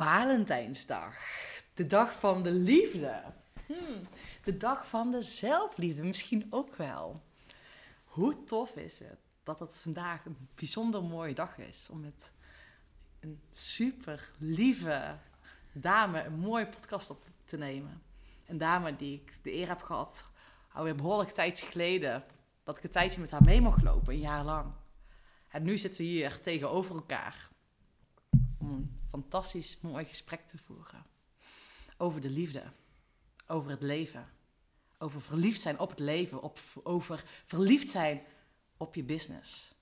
Valentijnsdag. De dag van de liefde. Hmm, de dag van de zelfliefde misschien ook wel. Hoe tof is het dat het vandaag een bijzonder mooie dag is om met een super lieve dame een mooie podcast op te nemen. Een dame die ik de eer heb gehad, alweer behoorlijk tijd geleden, dat ik een tijdje met haar mee mocht lopen, een jaar lang. En nu zitten we hier tegenover elkaar fantastisch mooi gesprek te voeren. Over de liefde, over het leven, over verliefd zijn op het leven, op, over verliefd zijn op je business,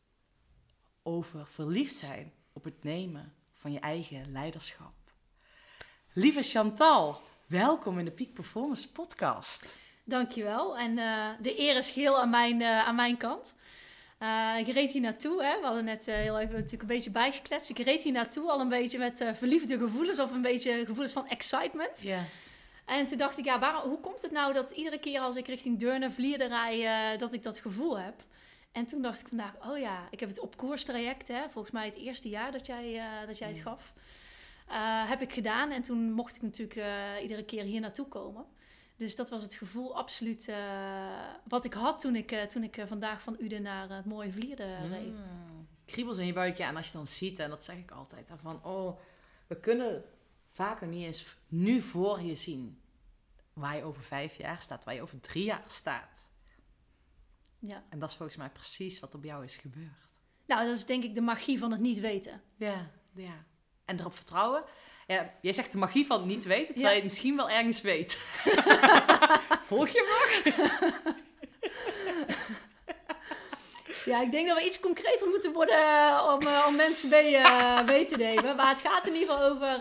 over verliefd zijn op het nemen van je eigen leiderschap. Lieve Chantal, welkom in de Peak Performance Podcast. Dankjewel. En uh, de eer is geheel aan mijn, uh, aan mijn kant. Uh, ik reed hier naartoe. Hè. We hadden net heel even natuurlijk een beetje bijgekletst. Ik reed hier naartoe al een beetje met verliefde gevoelens of een beetje gevoelens van excitement. Ja. En toen dacht ik, ja, waarom, hoe komt het nou dat iedere keer als ik richting Deurne, Vlierde rij, dat ik dat gevoel heb? En toen dacht ik vandaag, oh ja, ik heb het op koerstraject, hè, volgens mij het eerste jaar dat jij, dat jij het gaf. Heb ik gedaan. En toen mocht ik natuurlijk iedere keer hier naartoe komen. Dus dat was het gevoel absoluut uh, wat ik had toen ik, toen ik vandaag van Uden naar het mooie Vlierde reed. Mm. Kriebels in je buikje. En als je dan ziet, en dat zeg ik altijd, van oh, we kunnen vaak nog niet eens nu voor je zien waar je over vijf jaar staat, waar je over drie jaar staat. Ja. En dat is volgens mij precies wat op jou is gebeurd. Nou, dat is denk ik de magie van het niet weten. Ja, ja en erop vertrouwen. Ja, jij zegt de magie van niet weten, terwijl je het misschien wel ergens weet. Volg je me? Ja, ik denk dat we iets concreter moeten worden eh, om, uh, om mensen mee, uh, mee, te nemen. Maar het gaat in ieder geval over...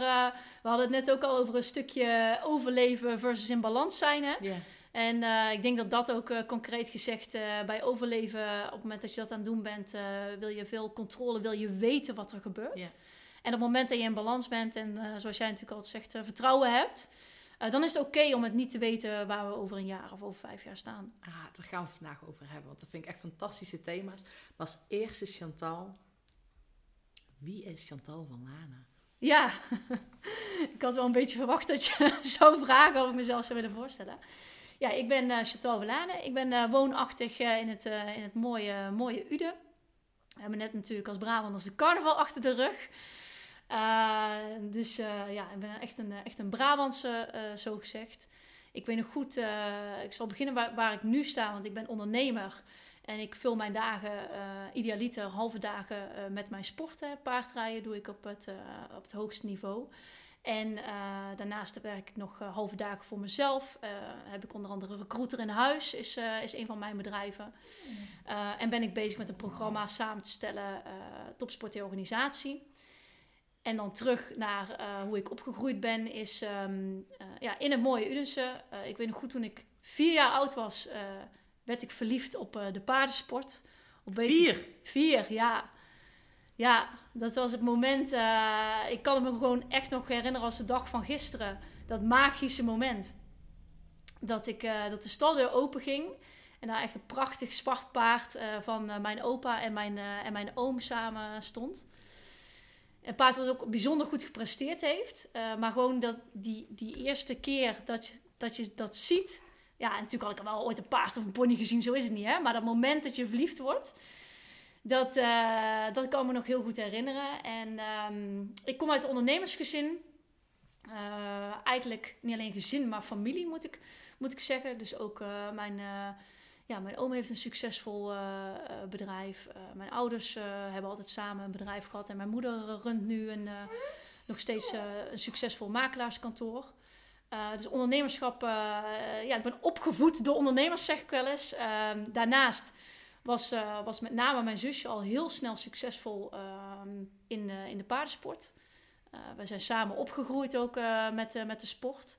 we hadden het net ook al over een stukje overleven versus in balans zijn. Hè? Yeah. En ik denk dat dat ook concreet gezegd bij overleven... op het moment dat je dat aan het doen bent... wil je veel controle, wil je weten wat er gebeurt. Yeah. En op het moment dat je in balans bent en uh, zoals jij natuurlijk altijd zegt, uh, vertrouwen hebt, uh, dan is het oké okay om het niet te weten waar we over een jaar of over vijf jaar staan. Ah, daar gaan we vandaag over hebben, want dat vind ik echt fantastische thema's. Maar als eerste Chantal, wie is Chantal van Lanen? Ja, ik had wel een beetje verwacht dat je zou vragen of ik mezelf zou willen voorstellen. Ja, ik ben Chantal van Lanen. Ik ben woonachtig in, het, in het mooie, mooie Uden. We hebben net natuurlijk als Brabanders de carnaval achter de rug. Uh, dus uh, ja, ik ben echt een, echt een Brabantse, uh, zo gezegd. Ik weet nog goed, ik zal beginnen waar, waar, ik nu sta, want ik ben ondernemer. En ik vul mijn dagen, idealiter halve dagen, met mijn sporten. Paardrijden doe ik op het, op het hoogste niveau. En daarnaast werk ik nog halve dagen voor mezelf. heb ik onder andere Recruiter in Huis, is, is een van mijn bedrijven. en ben ik bezig met een programma samen te stellen, Topsport Organisatie. En dan terug naar uh, hoe ik opgegroeid ben, is um, uh, ja, in een mooie Udense. Uh, ik weet nog goed, toen ik vier jaar oud was, werd ik verliefd op de paardensport. Op vier? Vier, ja. Ja, dat was het moment. ik kan me gewoon echt nog herinneren als de dag van gisteren. Dat magische moment. Dat, ik, dat de staldeur open ging. En daar echt een prachtig zwart paard van mijn opa en mijn, en mijn oom samen stond. Een paard dat ook bijzonder goed gepresteerd heeft. Uh, maar gewoon dat die, die eerste keer dat je, dat je dat ziet. Ja, en natuurlijk had ik wel ooit een paard of een pony gezien, zo is het niet. Hè? Maar dat moment dat je verliefd wordt, dat, uh, dat kan me nog heel goed herinneren. En um, ik kom uit een ondernemersgezin. Uh, eigenlijk niet alleen gezin, maar familie moet ik, moet ik zeggen. Dus ook mijn ja, mijn oom heeft een succesvol uh, bedrijf. Uh, mijn ouders hebben altijd samen een bedrijf gehad. En mijn moeder runt nu een, nog steeds een succesvol makelaarskantoor. dus ondernemerschap, ja, ik ben opgevoed door ondernemers, zeg ik wel eens. Ehm, daarnaast was, was met name mijn zusje al heel snel succesvol ehm, in, in de paardensport. we zijn samen opgegroeid ook met, met de sport.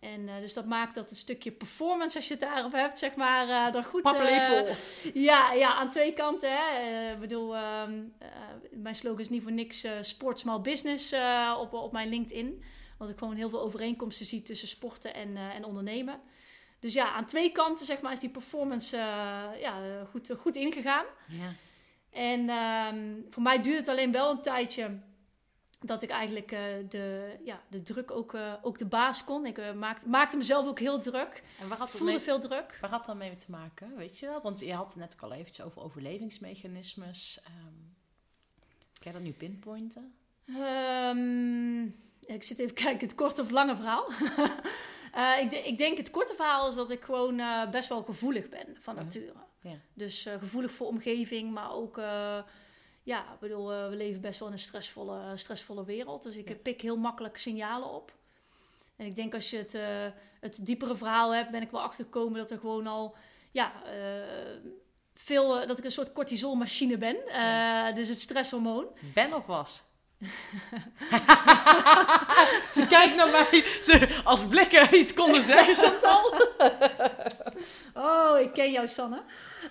En uh, dus dat maakt dat het stukje performance, als je het daarop hebt, zeg maar, uh, dan goed... Uh, ja, ja, aan twee kanten. Hè. Ik bedoel, ehm, mijn slogan is niet voor niks sport, small business op, op mijn LinkedIn. Want ik gewoon heel veel overeenkomsten zie tussen sporten en, en ondernemen. Dus ja, aan twee kanten, zeg maar, is die performance ja, goed, goed ingegaan. Ja. En um, voor mij duurt het alleen wel een tijdje dat ik eigenlijk eh, de, ja, de druk ook, eh, ook de baas kon. Ik eh, maakte, maakte mezelf ook heel druk. En waar had, voelde mee, veel druk. waar had dat mee te maken? Weet je dat? Want je had het net ook al eventjes over overlevingsmechanismes. Ehm kan je dat nu pinpointen? Ehm, ik zit even kijken, het korte of lange verhaal. Ik, de- ik denk het korte verhaal is dat ik gewoon best wel gevoelig ben van nature. Ja. Dus gevoelig voor omgeving, maar ook... ja, ik bedoel, eh, we leven best wel in een stressvolle, stressvolle wereld. Dus ik Ja. pik heel makkelijk signalen op. En ik denk als je het, eh, het diepere verhaal hebt, ben ik wel achtergekomen dat er gewoon al... Ja, eh, veel, dat ik een soort cortisolmachine ben. Ja. Dus het stresshormoon. Ben of was? Ze kijkt naar mij ze, als blikken iets konden zeggen, Chantal. Oh, ik ken jou, Sanne.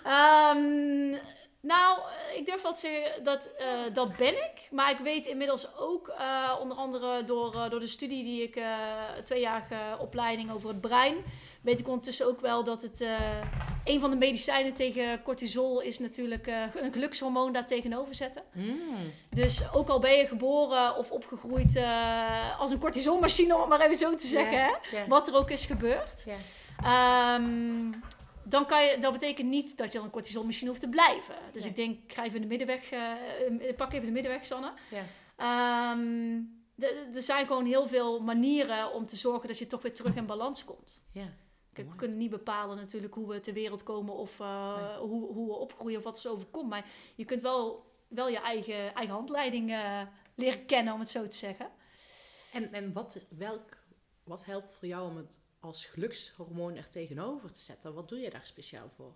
Ehm, nou, ik durf wel te zeggen dat eh, dat ben ik. Maar ik weet inmiddels ook, eh, onder andere door, eh, door de studie die ik, eh tweejarige opleiding over het brein, weet ik ondertussen ook wel dat het eh, een van de medicijnen tegen cortisol is natuurlijk eh, een gelukshormoon daar tegenover zetten. Mm. Dus ook al ben je geboren of opgegroeid eh, als een cortisolmachine, om het maar even zo te zeggen, hè? Wat er ook is gebeurd. Ja. Ehm, dan kan je, dat betekent niet dat je dan een cortisolmachine hoeft te blijven. Dus Nee. ik denk, ik ga even de middenweg, eh, pak even de middenweg, Sanne. Ja. Ehm, er zijn gewoon heel veel manieren om te zorgen dat je toch weer terug in balans komt. Ja. Kijk, we kunnen niet bepalen natuurlijk hoe we ter wereld komen of eh, Nee. hoe, hoe we opgroeien of wat er overkomt. Maar je kunt wel, wel je eigen, eigen handleiding eh, leren kennen, om het zo te zeggen. En, en wat, welk, wat helpt voor jou om het als gelukshormoon er tegenover te zetten? Wat doe je daar speciaal voor?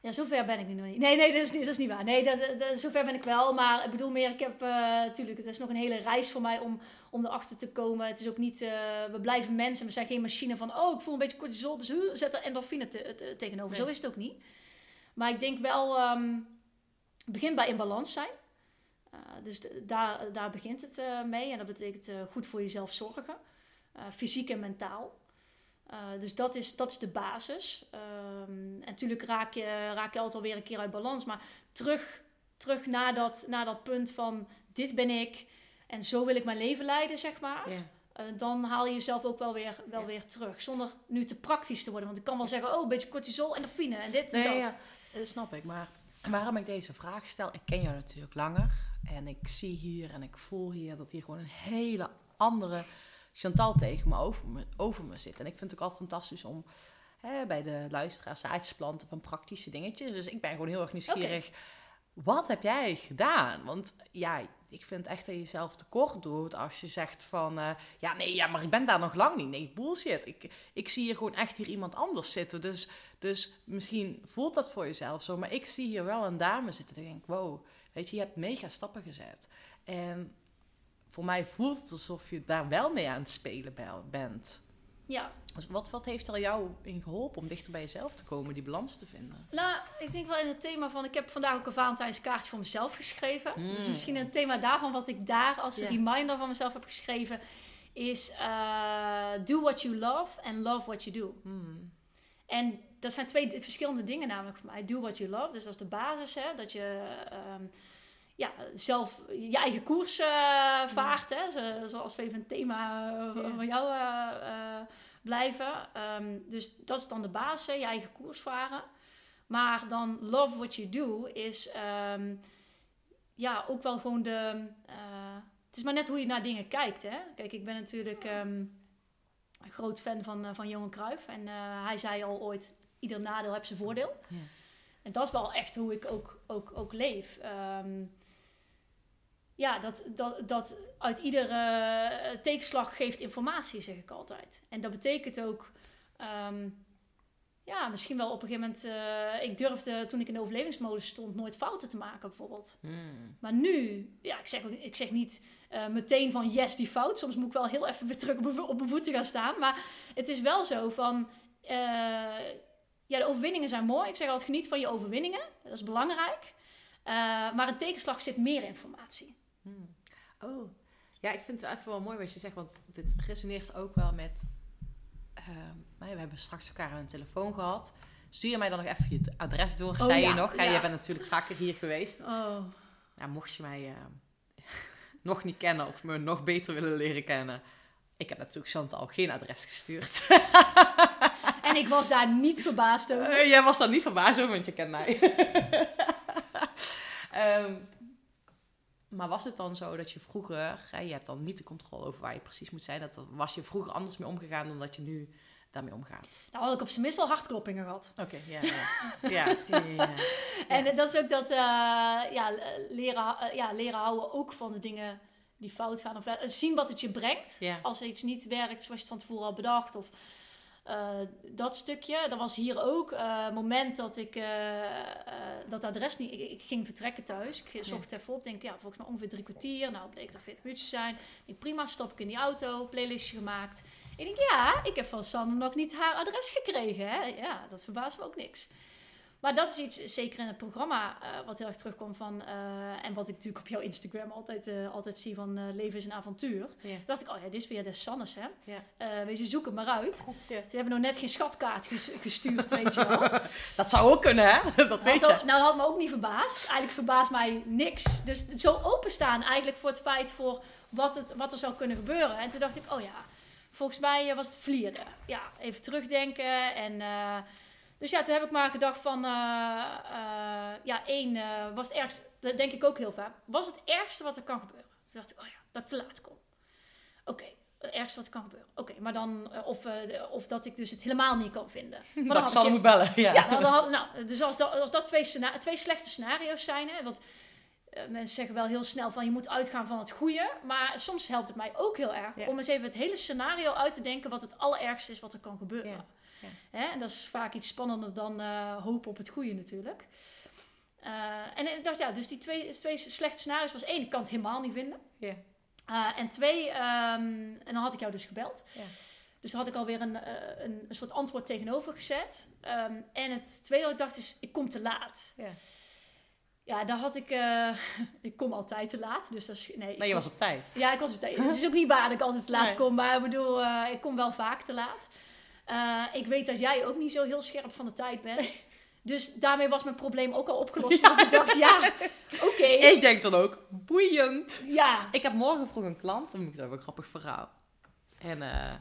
Ja, zover ben ik nu nog niet. Nee, nee, dat is niet, dat is niet waar. Nee, dat, dat- zover ben ik wel. Maar ik bedoel meer, ik heb natuurlijk, het is nog een hele reis voor mij om, om erachter te komen. Het is ook niet, eh, we blijven mensen. We zijn geen machine van, oh, ik voel een beetje cortisol, dus huh, zet er endorfine te, te- tegenover. Nee. Zo is het ook niet. Maar ik denk wel, ehm het begint bij in balans zijn. Eh, dus daar, daar begint het eh, mee. En dat betekent eh, goed voor jezelf zorgen. Eh, fysiek en mentaal. Eh, dus dat is, dat is de basis. Ehm, en natuurlijk raak je, raak je altijd alweer een keer uit balans. Maar terug, terug naar, dat, naar dat punt van dit ben ik. En zo wil ik mijn leven leiden, zeg maar. Ja. Eh, dan haal je jezelf ook wel weer, wel Ja. weer terug. Zonder nu te praktisch te worden. Want ik kan wel zeggen, oh, een beetje cortisol, endorfine en dit en Nee, dat. ja, dat snap ik. Maar waarom ik deze vraag stel, ik ken jou natuurlijk langer. En ik zie hier en ik voel hier dat hier gewoon een hele andere Chantal tegen me over me, over me zit. En ik vind het ook al fantastisch om hè, bij de luisteraars zaadjes planten van praktische dingetjes. Dus ik ben gewoon heel erg nieuwsgierig. Wat heb jij gedaan? Want ja, ik vind echt dat je jezelf tekort doet als je zegt van... eh, ja, nee, ja, maar ik ben daar nog lang niet. Nee, bullshit. Ik, ik zie hier gewoon echt hier iemand anders zitten. Dus, dus misschien voelt dat voor jezelf zo. Maar ik zie hier wel een dame zitten. En ik denk, wow, weet je, je hebt mega stappen gezet. En voor mij voelt het alsof je daar wel mee aan het spelen be- bent. Ja, Dus wat, wat heeft er jou in geholpen om dichter bij jezelf te komen, die balans te vinden? nou, ik denk wel in het thema van... Ik heb vandaag ook een Valentijnskaartje voor mezelf geschreven. Mm. Dus misschien een thema daarvan wat ik daar als Ja. reminder van mezelf heb geschreven... is eh, do what you love and love what you do. Hmm. En dat zijn twee verschillende dingen namelijk voor mij. Do what you love, dus dat is de basis. Hè? Dat je ehm, ja, zelf je eigen koers eh, vaart. Hè? Zo- zoals we even een thema eh, Ja. van jou eh, blijven. Ehm, dus dat is dan de basis, je eigen koers varen. Maar dan love what you do is ehm, ja, ook wel gewoon de... het is maar net hoe je naar dingen kijkt. Hè? Kijk, ik ben natuurlijk... ehm, een groot fan van, van Johan Cruijff. En hij zei al ooit, ieder nadeel heeft zijn voordeel. Ja. En dat is wel echt hoe ik ook, ook, ook leef. Ja, dat, dat, dat uit iedere tegenslag geeft informatie, zeg ik altijd. En dat betekent ook... ehm, ja, misschien wel op een gegeven moment... eh, ik durfde, toen ik in de overlevingsmodus stond, nooit fouten te maken, bijvoorbeeld. Hmm. Maar nu, ja, ik zeg, ik zeg niet eh, meteen van yes, die fout. Soms moet ik wel heel even weer terug op mijn, op mijn voeten gaan staan. Maar het is wel zo van, eh, ja, de overwinningen zijn mooi. Ik zeg altijd, geniet van je overwinningen. Dat is belangrijk. Eh, maar een tegenslag zit meer informatie. Oh, ja, ik vind het even wel mooi wat je zegt, want dit resoneert ook wel met. ehm, nou ja, we hebben straks elkaar aan de telefoon gehad. Stuur je mij dan nog even je adres door, Oh, zei ja, je nog? Ja. Je bent natuurlijk vaker hier geweest. Oh, Nou, mocht je mij eh, nog niet kennen of me nog beter willen leren kennen. Ik heb natuurlijk Chantal geen adres gestuurd. En ik was daar niet verbaasd over. Eh, Jij was daar niet verbaasd over, want je kent mij. Ehm, maar was het dan zo dat je vroeger, hè, je hebt dan niet de controle over waar je precies moet zijn, dat was je vroeger anders mee omgegaan dan dat je nu daarmee omgaat? Nou had ik op zijn minst al hartkloppingen gehad. Oké, ja, ja. ja, ja, ja. En dat is ook dat eh, ja, leren, eh, ja, leren houden ook van de dingen die fout gaan. Of eh, zien wat het je brengt. Als er iets niet werkt zoals je het van tevoren had bedacht. Of eh, dat stukje. Dat was hier ook. eh, moment dat ik eh, dat adres niet... Ik, ik ging vertrekken thuis. Ik zocht het even op. Denk, ja, volgens mij ongeveer drie kwartier. Nou, bleek dat 40 minuutjes zijn. Ik denk, prima, stop ik in die auto. Playlistje gemaakt. Ik denk, ja, ik heb van Sanne nog niet haar adres gekregen. Hè? Ja, dat verbaast me ook niks. Maar dat is iets, zeker in het programma, eh, wat heel erg terugkomt van... eh, en wat ik natuurlijk op jouw Instagram altijd, eh, altijd zie van leven is een avontuur. Toen dacht ik, oh ja, dit is weer de Sannes, hè. Eh, weet je, zoek het maar uit. Ze hebben nog net geen schatkaart ges- gestuurd, weet je wel. Dat zou ook kunnen, hè? Dat weet Nou, je. nou, dat had me ook niet verbaasd. Eigenlijk verbaast mij niks. Dus zo openstaan eigenlijk voor het feit voor wat, het, wat er zou kunnen gebeuren. En toen dacht ik, oh ja, volgens mij was het vlierde. Ja, even terugdenken. En, dus ja, toen heb ik maar gedacht van, eh, eh, ja, één, eh, was het ergste, dat denk ik ook heel vaak, was het ergste wat er kan gebeuren. Toen dacht ik, oh ja, dat ik te laat kom. Oké, het ergste wat er kan gebeuren. Oké, maar dan, of, of dat ik dus het helemaal niet kan vinden. Maar dan Dat ik zal moet bellen, ja. ja, nou, dan had- nou, dus als dat, als dat twee, twee slechte scenario's zijn, hè, want mensen zeggen wel heel snel van je moet uitgaan van het goede, maar soms helpt het mij ook heel erg Ja. om eens even het hele scenario uit te denken wat het allerergste is wat er kan gebeuren. Ja, ja. Hè, en dat is vaak iets spannender dan eh, hopen op het goede natuurlijk. Eh, en ik dacht, ja, dus die twee, twee slechte scenario's was één, ik kan het helemaal niet vinden. Ja. Eh, en twee, ehm, en dan had ik jou dus gebeld. Ja. Dus daar had ik alweer een, een, een soort antwoord tegenover gezet. Ehm, en het tweede wat ik dacht is, ik kom te laat. Ja. Ja, daar had ik... ik kom altijd te laat. Dus dat is... Nee, Nee, je was op tijd. Ja, ik was op tijd. Het is ook niet waar dat ik altijd te laat Nee. kom. Maar ik bedoel, ik kom wel vaak te laat. Eh, ik weet dat jij ook niet zo heel scherp van de tijd bent. Dus daarmee was mijn probleem ook al opgelost. Want ik dacht, ja, oké. Ik denk dan ook, boeiend. Ja, Ik heb morgen vroeg een klant, dan moet ik zeggen, een grappig verhaal. En eh,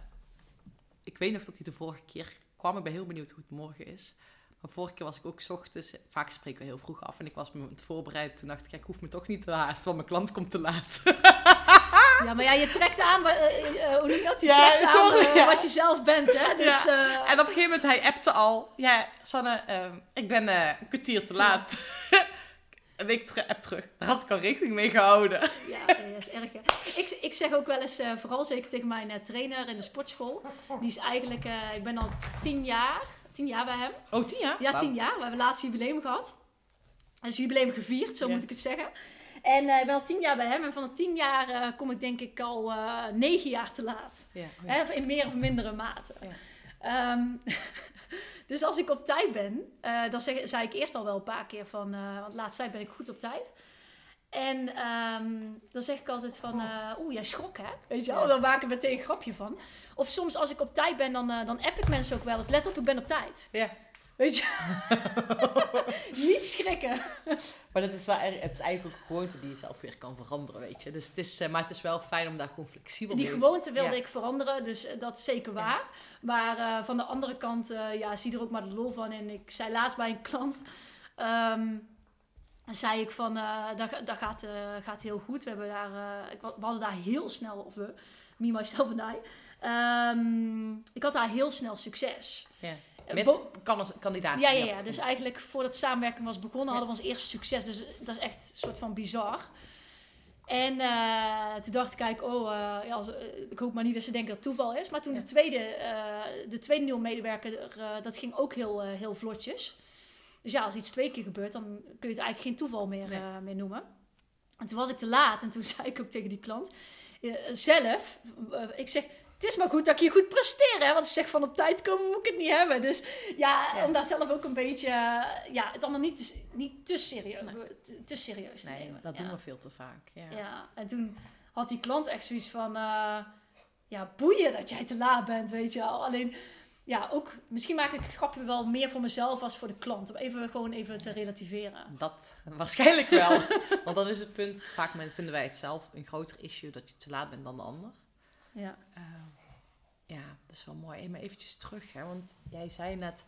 ik weet nog dat hij de vorige keer kwam. Ik ben heel benieuwd hoe het morgen is. Maar vorige keer was ik ook 's ochtends, vaak spreken we heel vroeg af. En ik was me aan het voorbereid. Toen dacht ik, ja, ik hoef me toch niet te haasten, want mijn klant komt te laat. Ja, maar ja, je trekt aan, wa- eh, eh, hoe noem je dat? Je Ja, trekt sorry, aan eh, ja. wat je zelf bent, hè? Dus, eh, En op een gegeven moment, hij appte al. Ja, Sanne, ehm, ik ben eh, een kwartier te laat. een week ter- app terug. Daar had ik al rekening mee gehouden. ja, dat is erg, hè. Ik, ik zeg ook wel eens, eh, vooral zeker tegen mijn eh, trainer in de sportschool. Die is eigenlijk, eh, ik ben al tien jaar, tien jaar bij hem. Oh, tien jaar? Ja, Wauw. tien jaar. We hebben laatst jubileum gehad. Dus jubileum gevierd, zo Ja. moet ik het zeggen. En eh, ik ben al tien jaar bij hem. En van de tien jaar eh, kom ik denk ik al eh, negen jaar te laat. Ja, oh ja. Hè, in meer of mindere mate. Ja. Ehm, dus als ik op tijd ben, dan zeg, zei ik eerst al wel een paar keer van, want laatst tijd ben ik goed op tijd. En ehm, dan zeg ik altijd van, eh, oeh, jij schrok hè? Weet je wel, Ja. dan maak ik meteen een grapje van. Of soms als ik op tijd ben, dan, dan app ik mensen ook wel eens, let op, ik ben op tijd. Ja. Weet je? Niet schrikken. Maar dat is wel het is eigenlijk ook een gewoonte die je zelf weer kan veranderen, weet je. Dus het is, eh, maar het is wel fijn om daar gewoon flexibel Die mee gewoonte wilde Ja. ik veranderen, dus eh, dat is zeker waar. Maar eh, van de andere kant, eh, ja, zie er ook maar de lol van. En ik zei laatst bij een klant, ehm, zei ik van, dat, dat gaat, gaat heel goed. We, hebben daar, ik, we hadden daar heel snel, of we, me, myself en I. Ehm, ik had daar heel snel succes. Ja. Met bo- kan als kandidaat. ja, ja, ja. Dus eigenlijk voordat samenwerking was begonnen, hadden we ons eerste succes. Dus dat is echt een soort van bizar. En eh, toen dacht ik, kijk, oh, eh, ja, als, eh, ik hoop maar niet dat ze denken dat het toeval is. Maar toen Ja. de tweede, de tweede nieuwe medewerker, dat ging ook heel, heel vlotjes. Dus ja, als iets twee keer gebeurt, dan kun je het eigenlijk geen toeval meer, Nee. meer noemen. En toen was ik te laat en toen zei ik ook tegen die klant, zelf, ik zeg, het is maar goed dat ik hier goed presteer, hè. Want ze zegt van op tijd komen moet ik het niet hebben. Dus ja, Ja. om daar zelf ook een beetje, ja, het allemaal niet te, niet te serieus, te, te serieus te Nee, nemen. dat ja. doen we veel te vaak. Ja. Ja, en toen had die klant echt zoiets van... eh, ja, boeien dat jij te laat bent, weet je wel. Alleen, ja, ook, misschien maak ik het grapje wel meer voor mezelf als voor de klant. Om even gewoon even te relativeren. Dat waarschijnlijk wel. Want dat is het punt. Vaak vinden wij het zelf een groter issue dat je te laat bent dan de ander. Ja. Uh, ja, dat is wel mooi. Maar eventjes terug, hè, want jij zei net...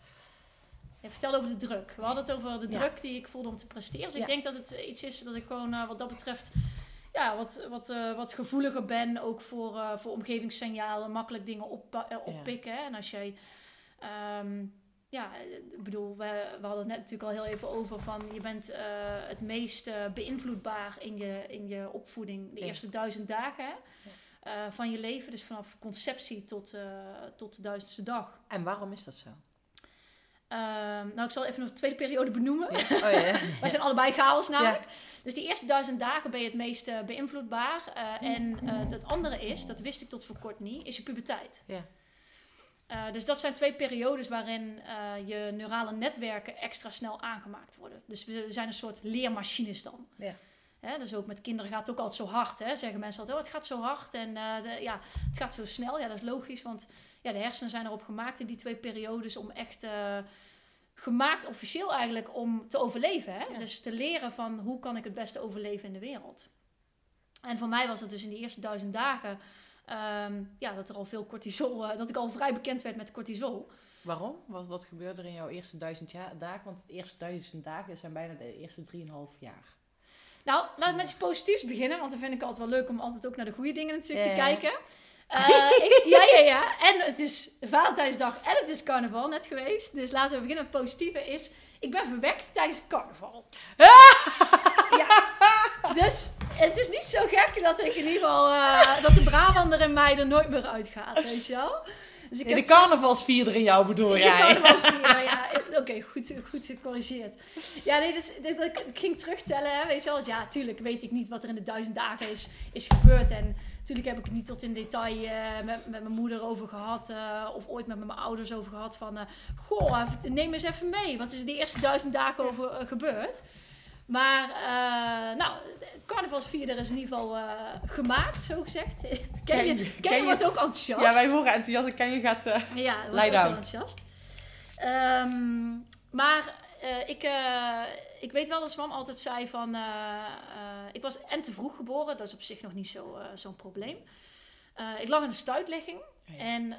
Je vertelde over de druk. We hadden het over de druk die ik voelde om te presteren. Dus ik denk dat het iets is dat ik gewoon uh, wat dat betreft ja, wat, wat, uh, wat gevoeliger ben. Ook voor, voor omgevingssignalen. Makkelijk dingen op, oppikken. Ja. En als jij... Um, ja, ik bedoel, we, we hadden het net natuurlijk al heel even over van je bent uh, het meest beïnvloedbaar in je, in je opvoeding de ja. eerste duizend dagen. Hè? Uh, van je leven. Dus vanaf conceptie tot, uh, tot de duizendste dag. En waarom is dat zo? Uh, nou, ik zal even nog de tweede periode benoemen. Ja. Oh, ja. Wij zijn allebei chaos namelijk. Dus die eerste duizend dagen ben je het meest uh, beïnvloedbaar. en het andere is, dat wist ik tot voor kort niet, is je puberteit. Ja. dus dat zijn twee periodes waarin je neurale netwerken extra snel aangemaakt worden. Dus we zijn een soort leermachines dan. Ja. Hè, dus ook met kinderen gaat het ook altijd zo hard. Hè? Zeggen mensen altijd, oh, het gaat zo hard en uh, de, ja, het gaat zo snel. Ja, dat is logisch, want ja, de hersenen zijn erop gemaakt in die twee periodes om echt... Uh, gemaakt officieel eigenlijk om te overleven. Hè? Ja. Dus te leren van hoe kan ik het beste overleven in de wereld. En voor mij was het dus in de eerste duizend dagen... Um, ja, dat er al veel cortisol... Uh, dat ik al vrij bekend werd met cortisol. Waarom? Wat, wat gebeurde er in jouw eerste duizend jaar, dagen? Want de eerste duizend dagen zijn bijna de eerste drieënhalf jaar. Nou, laat met iets positiefs beginnen. Want dan vind ik altijd wel leuk om altijd ook naar de goede dingen natuurlijk te kijken. Uh, ik, ja, ja, ja. En het is Valentijnsdag en het is carnaval net geweest. Dus laten we beginnen. Het positieve is, ik ben verwekt tijdens carnaval. ja. Dus het is niet zo gek dat ik in ieder geval, uh, dat de Brabander in mij er nooit meer uitgaat, weet je wel. Dus ik in de carnavalsvierder in jou bedoel in jij? De carnavalsvierder, ja. Oké, okay, goed, goed gecorrigeerd. Ja, nee, dus, dit, ik ging terugtellen, hè, weet je wel. Ja, tuurlijk weet ik niet wat er in de duizend dagen is, is gebeurd. En natuurlijk heb ik het niet tot in detail uh, met, met mijn moeder over gehad. Uh, of ooit met mijn ouders over gehad. Van, uh, goh, neem eens even mee. Wat is er de eerste duizend dagen over gebeurd? Maar, uh, nou, carnavalsvierder is in ieder geval uh, gemaakt, zo gezegd. Ken je, ken, ken je wordt ook enthousiast. Ja, wij worden enthousiast en Ken je gaat uh, Ja, wordt ook enthousiast. Um, maar ik, ik weet wel dat Swam altijd zei van... ik was en te vroeg geboren, dat is op zich nog niet zo'n zo probleem. ik lag in de stuitlegging. Oh ja. En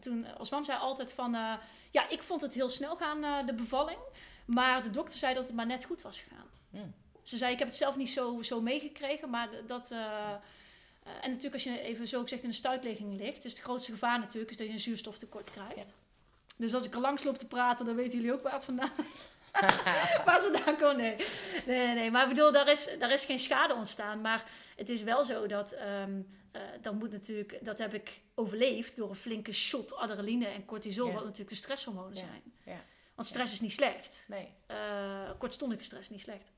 toen, Osman zei altijd van... ja, ik vond het heel snel gaan, de bevalling. Maar de dokter zei dat het maar net goed was gegaan. Hmm. Ze zei, ik heb het zelf niet zo, zo meegekregen, maar dat... Uh, uh, en natuurlijk als je even zo gezegd in een stuitlegging ligt... is het grootste gevaar natuurlijk is dat je een zuurstoftekort krijgt. Ja. Dus als ik er langs loop te praten, dan weten jullie ook waar het vandaan, waar het vandaan komt. Nee. nee, nee, nee. Maar ik bedoel, daar is, daar is geen schade ontstaan. Maar het is wel zo dat... Um, uh, dan moet natuurlijk, dat heb ik overleefd door een flinke shot adrenaline en cortisol, Ja. wat natuurlijk de stresshormonen Ja. zijn. Ja. Want stress is niet slecht. Nee. Uh, kortstondige stress is niet slecht.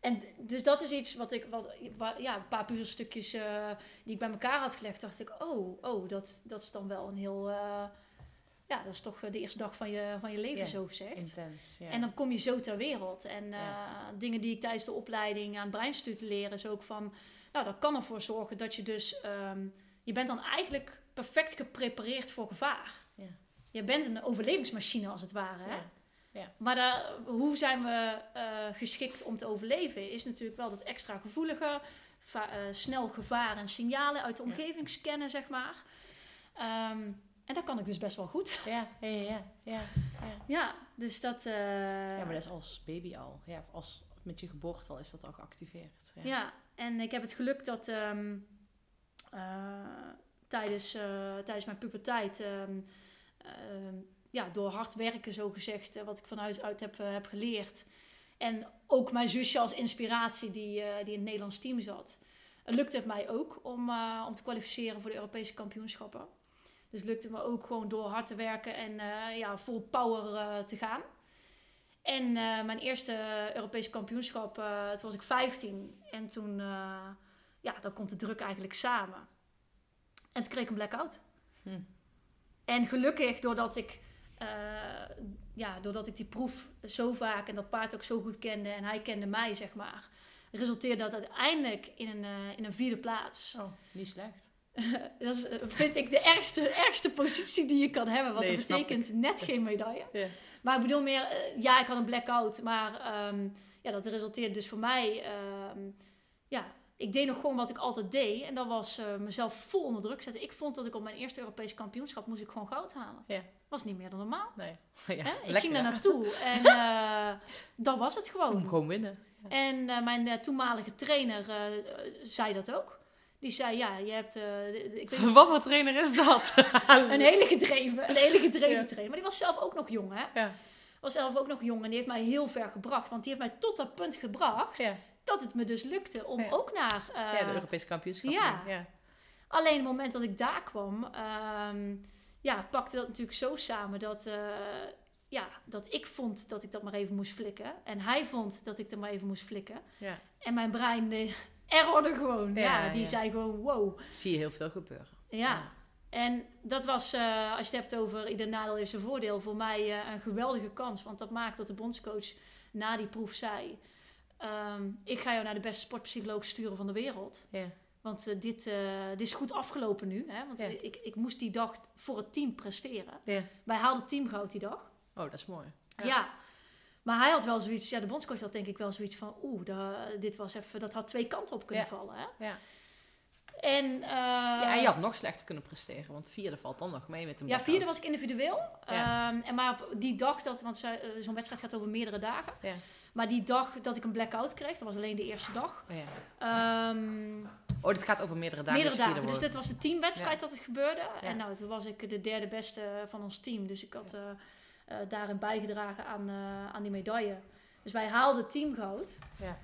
En dus dat is iets wat ik, wat, ja, een paar puzzelstukjes uh, die ik bij elkaar had gelegd, dacht ik, oh, oh dat, dat is dan wel een heel, uh, ja, dat is toch de eerste dag van je, van je leven, zo gezegd. Intens. Ja. En dan kom je zo ter wereld. En dingen die ik tijdens de opleiding aan het leren, is ook van, nou, dat kan ervoor zorgen dat je dus, um, je bent dan eigenlijk perfect geprepareerd voor gevaar. Ja. Je bent een overlevingsmachine als het ware. Hè? Ja. Ja. Maar daar, hoe zijn we uh, geschikt om te overleven? Is natuurlijk wel dat extra gevoelige, uh, snel gevaar en signalen uit de omgeving scannen, zeg maar. Um, en dat kan ik dus best wel goed. Ja, ja, ja, ja. ja, ja. Dus dat. Uh, Ja, maar dat is als baby al. Ja, als met je geboorte al is dat al geactiveerd. Ja. Ja, en ik heb het geluk dat um, tijdens, tijdens mijn puberteit. Um, ja, door hard werken, zo gezegd, eh, wat ik van huis uit heb, uh, heb geleerd. En ook mijn zusje als inspiratie, die, uh, die in het Nederlands team zat. lukte het mij ook om, uh, om te kwalificeren voor de Europese kampioenschappen. Dus lukte me ook gewoon door hard te werken en ja, vol power te gaan. En mijn eerste Europese kampioenschap, toen was ik 15. En toen, ja, dan komt de druk eigenlijk samen. En toen kreeg ik een blackout. Hm. En gelukkig, doordat ik uh, ja, doordat ik die proef zo vaak en dat paard ook zo goed kende en hij kende mij, zeg maar, resulteerde dat uiteindelijk in een, uh, in een vierde plaats. Oh, niet slecht. dat is, eh, vind ik de ergste, ergste positie die je kan hebben. Want Nee, dat betekent net geen medaille. Ja. Maar ik bedoel meer, eh, ja, ik had een blackout. Maar ehm, ja, dat resulteerde dus voor mij... ehm, ja, ik deed nog gewoon wat ik altijd deed. En dat was eh, mezelf vol onder druk zetten. Ik vond dat ik op mijn eerste Europese kampioenschap moest ik gewoon goud halen. Ja. Was niet meer dan normaal. Nee. Ja? Ik lekker, ging daar naartoe. En eh, dat was het gewoon. Om gewoon winnen. En eh, mijn toenmalige trainer zei dat ook. Die zei, ja, je hebt... ik weet niet, Wat voor trainer is dat? een hele gedreven, een hele gedreven Ja. trainer. Maar die was zelf ook nog jong, hè? Ja. Was zelf ook nog jong en die heeft mij heel ver gebracht. Want die heeft mij tot dat punt gebracht Ja. Dat het me dus lukte om Ja. ook naar... eh, ja, de Europese kampioenschap. ja. ja. Alleen het moment dat ik daar kwam, ehm, ja, pakte dat natuurlijk zo samen dat, eh, ja, dat ik vond dat ik dat maar even moest flikken. En hij vond dat ik er maar even moest flikken. Ja. En mijn brein eh, errorde gewoon. Ja, die zei gewoon wow. Zie je heel veel gebeuren. Ja. En dat was, eh, als je het hebt over ieder nadeel heeft zijn voordeel, voor mij eh, een geweldige kans. Want dat maakt dat de bondscoach na die proef zei... ehm, ik ga jou naar de beste sportpsycholoog sturen van de wereld. Ja. Want eh, dit, eh, dit is goed afgelopen nu. Hè? Want Ja. ik, ik moest die dag voor het team presteren. Ja. Wij haalden teamgoud die dag. Oh, dat is mooi. Ja. Ja. Maar hij had wel zoiets, ja, de bondscoach had denk ik wel zoiets van, oeh, dit was even, dat had twee kanten op kunnen vallen. Hè? Ja. En, eh, ja, en je had nog slechter kunnen presteren, want vierde valt dan nog mee met een Ja, vierde was ik individueel. Ja. Ehm, en maar die dag dat, want eh, zo'n wedstrijd gaat over meerdere dagen. Ja. Maar die dag dat ik een blackout kreeg, dat was alleen de eerste dag. Oh, ja. Ehm, oh, dit gaat over meerdere dagen. meerdere je dagen. Dus dit was de teamwedstrijd dat het gebeurde. En nou, toen was ik de derde beste van ons team. Dus ik had eh, eh, daarin bijgedragen aan, eh, aan die medaille. Dus wij haalden teamgoud. Ja.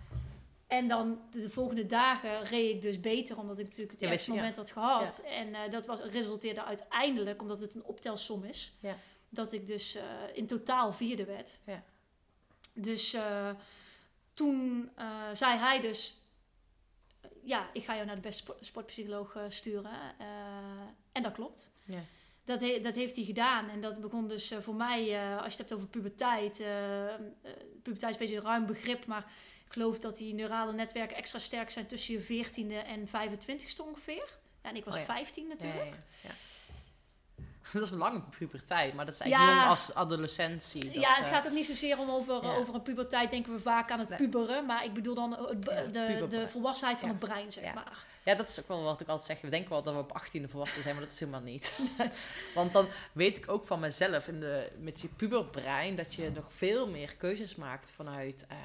En dan de, de volgende dagen reed ik dus beter, omdat ik natuurlijk het Ja, eerste moment had gehad. En eh, dat was, resulteerde uiteindelijk, omdat het een optelsom is, Ja. dat ik dus eh, in totaal vierde werd. Ja. Dus eh, toen zei hij dus, ja, ik ga jou naar de beste sport- sportpsycholoog sturen. En dat klopt. Ja. Dat, he- dat heeft hij gedaan. En dat begon dus voor mij, als je het hebt over puberteit. puberteit is een beetje een ruim begrip, maar ik geloof dat die neurale netwerken extra sterk zijn tussen je 14e en 25ste ongeveer. Ja, en ik was Oh ja. 15 Ja, natuurlijk. ja, ja. Dat is een lange puberteit, maar dat is Ja. eigenlijk jong als adolescentie. Dat, ja, het eh, gaat ook niet zozeer om over, ja. over een puberteit, denken we vaak aan het Nee. puberen. Maar ik bedoel dan Ja, de, de volwassenheid van Ja. het brein, zeg Ja. maar. Ja, dat is ook wel wat ik altijd zeg. We denken wel dat we op 18e volwassen zijn, maar dat is helemaal niet. Want dan weet ik ook van mezelf, in de, met je puberbrein, dat je nog veel meer keuzes maakt vanuit eh,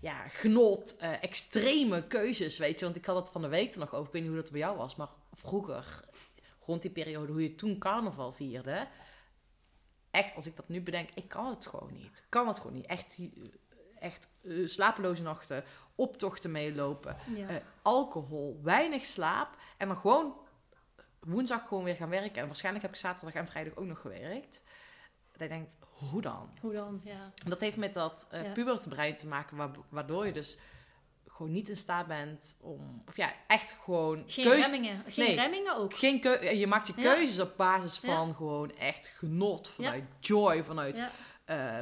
ja, genot, eh, extreme keuzes, weet je. Want ik had het van de week er nog over, ik weet niet hoe dat bij jou was, maar vroeger, rond die periode, hoe je toen carnaval vierde. Echt, als ik dat nu bedenk, ik kan het gewoon niet. Ik kan het gewoon niet. Echt, echt eh, slapeloze nachten, optochten meelopen Ja. eh, alcohol, weinig slaap en dan gewoon woensdag gewoon weer gaan werken. En waarschijnlijk heb ik zaterdag en vrijdag ook nog gewerkt. Dat je denkt, hoe dan? Hoe dan? Ja. En dat heeft met dat uh, Ja. pubertebrein te maken, wa- waardoor je dus gewoon niet in staat bent om, of ja, echt gewoon Geen keuze- remmingen. Geen Nee. remmingen ook. Geen keu- je maakt je Ja. keuzes op basis van gewoon echt genot, vanuit joy, vanuit eh,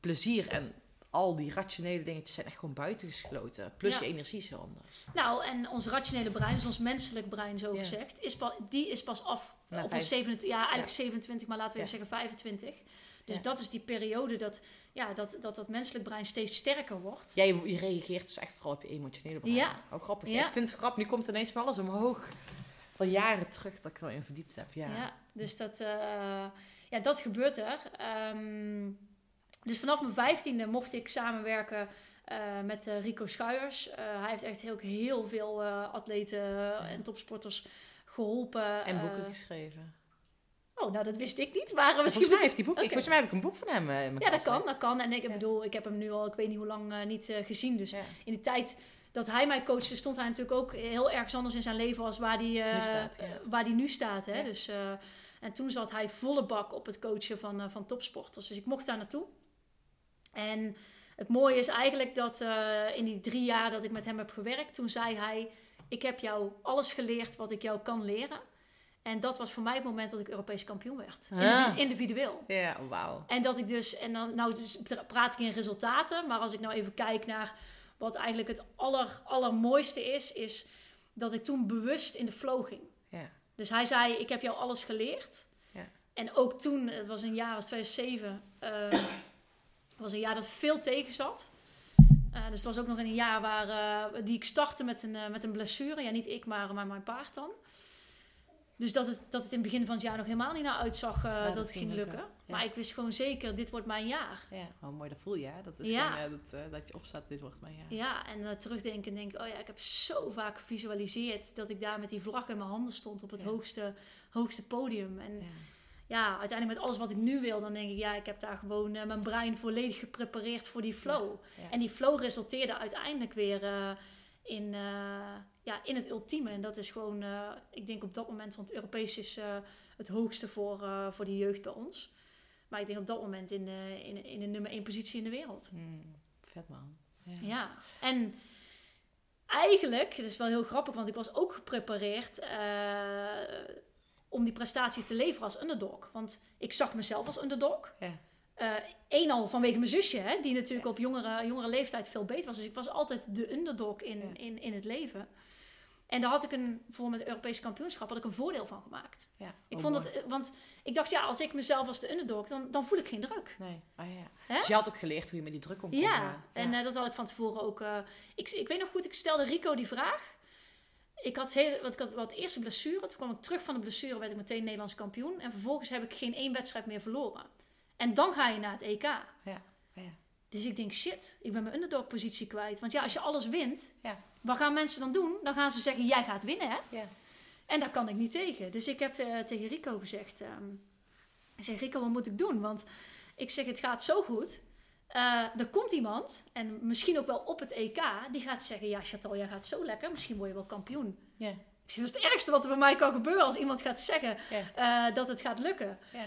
plezier. En al die rationele dingetjes zijn echt gewoon buitengesloten. Plus Ja. je energie is heel anders. Nou, en ons rationele brein, dus ons menselijk brein zo Ja. gezegd, is pas, die is pas af Na op vijf- ons 27, ja, eigenlijk Ja. 27, maar laten we Ja. even zeggen 25. Dus Ja. dat is die periode dat, ja, dat, dat dat menselijk brein steeds sterker wordt. Jij je reageert dus echt vooral op je emotionele brein. Ja. Oh, grappig. Ja. Ik vind het grappig. Nu komt ineens van alles omhoog. Van jaren terug dat ik er in verdiept heb. Ja. Ja. dus dat, eh, ja, dat gebeurt er. Ehm, dus vanaf mijn vijftiende mocht ik samenwerken eh, met eh, Rico Schuijers. Eh, hij heeft echt heel, heel veel atleten en topsporters geholpen. En boeken geschreven. oh, nou dat wist ik niet. Maar misschien volgens mij heeft hij. Oké. Volgens mij heb ik een boek van hem in mijn Ja, dat kast, hè. kan, dat kan. En ik Ja. bedoel, ik heb hem nu al, ik weet niet hoe lang niet gezien. Dus Ja. in die tijd dat hij mij coachte, stond hij natuurlijk ook heel ergens anders in zijn leven als waar hij, Nu staat, ja. waar hij nu staat. Hè? Dus, en toen zat hij volle bak op het coachen van, van topsporters. Dus ik mocht daar naartoe. En het mooie is eigenlijk dat eh, in die drie jaar dat ik met hem heb gewerkt, toen zei hij: Ik heb jou alles geleerd wat ik jou kan leren. En dat was voor mij het moment dat ik Europees kampioen werd. Indivi- individueel. Ja, wauw. En dat ik dus, en dan nou dus praat ik in resultaten, maar als ik nou even kijk naar wat eigenlijk het aller, allermooiste is, is dat ik toen bewust in de flow ging. Dus hij zei, ik heb jou alles geleerd. En ook toen, het was een jaar, was 2007, eh, was een jaar dat veel tegen zat. Eh, dus het was ook nog een jaar waar, eh, die ik startte met een, eh, met een blessure. Ja, niet ik, maar, maar mijn paard dan. Dus dat het, dat het in het begin van het jaar nog helemaal niet naar uitzag dat, dat het ging lukken. lukken. Ja. Maar ik wist gewoon zeker, dit wordt mijn jaar. Ja, oh, mooi, dat voel je. Hè? Dat is Ja. gewoon dat, dat je opstaat, dit wordt mijn jaar. Ja, en terugdenken en denk oh ja, ik heb zo vaak gevisualiseerd dat ik daar met die vlag in mijn handen stond op het hoogste, hoogste podium. En Ja. uiteindelijk met alles wat ik nu wil, dan denk ik, ja, ik heb daar gewoon eh, mijn brein volledig geprepareerd voor die flow. Ja. En die flow resulteerde uiteindelijk weer eh, in, eh, ja, in het ultieme. En dat is gewoon, ik denk op dat moment, want Europees is het hoogste voor, voor de jeugd bij ons. Maar ik denk op dat moment in de, in, in de nummer één positie in de wereld. Hmm, vet man. Ja. Ja, en eigenlijk, het is wel heel grappig, want ik was ook geprepareerd om die prestatie te leveren als underdog. Want ik zag mezelf als underdog. Ja. Eén al vanwege mijn zusje, hè, die natuurlijk op jongere, jongere leeftijd veel beter was. Dus ik was altijd de underdog in, Ja. in, in het leven. En daar had ik een, voor met het Europese kampioenschap, had ik een voordeel van gemaakt. Ja. Ik Oh, vond mooi. dat, eh, want ik dacht, ja, als ik mezelf als de underdog, dan, dan voel ik geen druk. Nee, ah, ja. Dus je had ook geleerd hoe je met die druk om kon Ja, gaan. en eh, dat had ik van tevoren ook. eh, ik, ik weet nog goed, ik stelde Rico die vraag. Ik had, heel, want ik had wat eerste blessure. Toen kwam ik terug van de blessure, werd ik meteen Nederlands kampioen. En vervolgens heb ik geen één wedstrijd meer verloren. En dan ga je naar het EK. Ja, ja. Dus ik denk, shit, ik ben mijn underdog positie kwijt. Want ja, als je alles wint, Ja. wat gaan mensen dan doen? Dan gaan ze zeggen, jij gaat winnen, hè? Ja. En daar kan ik niet tegen. Dus ik heb eh, tegen Rico gezegd... ehm, ik zeg, Rico, wat moet ik doen? Want ik zeg, het gaat zo goed. Eh, er komt iemand, en misschien ook wel op het EK... die gaat zeggen, ja, Chantal, jij gaat zo lekker. Misschien word je wel kampioen. Ja. Ik zeg, dat is het ergste wat er bij mij kan gebeuren... als iemand gaat zeggen eh, dat het gaat lukken. Ja.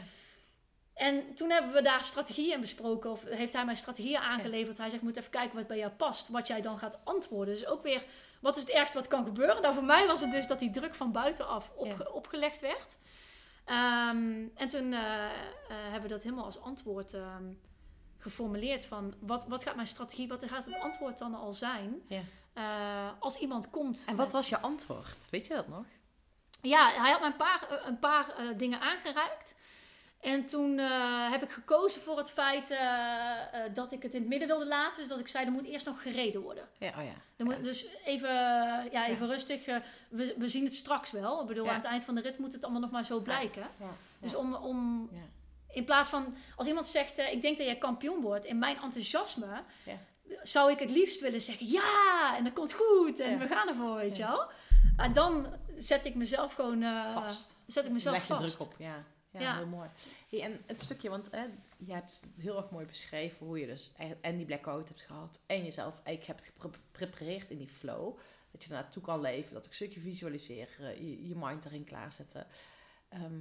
En toen hebben we daar strategieën in besproken. Of heeft hij mij strategieën aangeleverd. Hij zegt, moet even kijken wat bij jou past. Wat jij dan gaat antwoorden. Dus ook weer, wat is het ergste wat kan gebeuren? Nou, voor mij was het dus dat die druk van buitenaf Ja. opgelegd werd. Ehm, en toen eh, hebben we dat helemaal als antwoord ehm, geformuleerd. Van, wat, wat gaat mijn strategie, wat gaat het antwoord dan al zijn? Ja. Eh, als iemand komt... En wat was je antwoord? Weet je dat nog? Ja, hij had mij een paar, eh, een paar eh, dingen aangereikt. En toen heb ik gekozen voor het feit dat ik het in het midden wilde laten. Dus dat ik zei, er moet eerst nog gereden worden. Ja, oh ja. Er moet, Dus even, ja, even rustig. we, we zien het straks wel. Ik bedoel, Ja. aan het eind van de rit moet het allemaal nog maar zo blijken. Ja. Dus om, om Ja. In plaats van, als iemand zegt, eh, ik denk dat jij kampioen wordt. In mijn enthousiasme Ja. zou ik het liefst willen zeggen, ja, en dat komt goed. En Ja. we gaan ervoor, weet Ja. je wel. En dan zet ik mezelf gewoon eh, Vast. zet ik mezelf Leg je vast. druk op, ja. Ja, heel mooi. Hey, en het stukje, want hè, je hebt heel erg mooi beschreven hoe je dus e- en die blackout hebt gehad en jezelf eigenlijk hebt geprepareerd in die flow. Dat je naartoe kan leven, dat ook een stukje visualiseren, je, je mind erin klaarzetten. Ehm,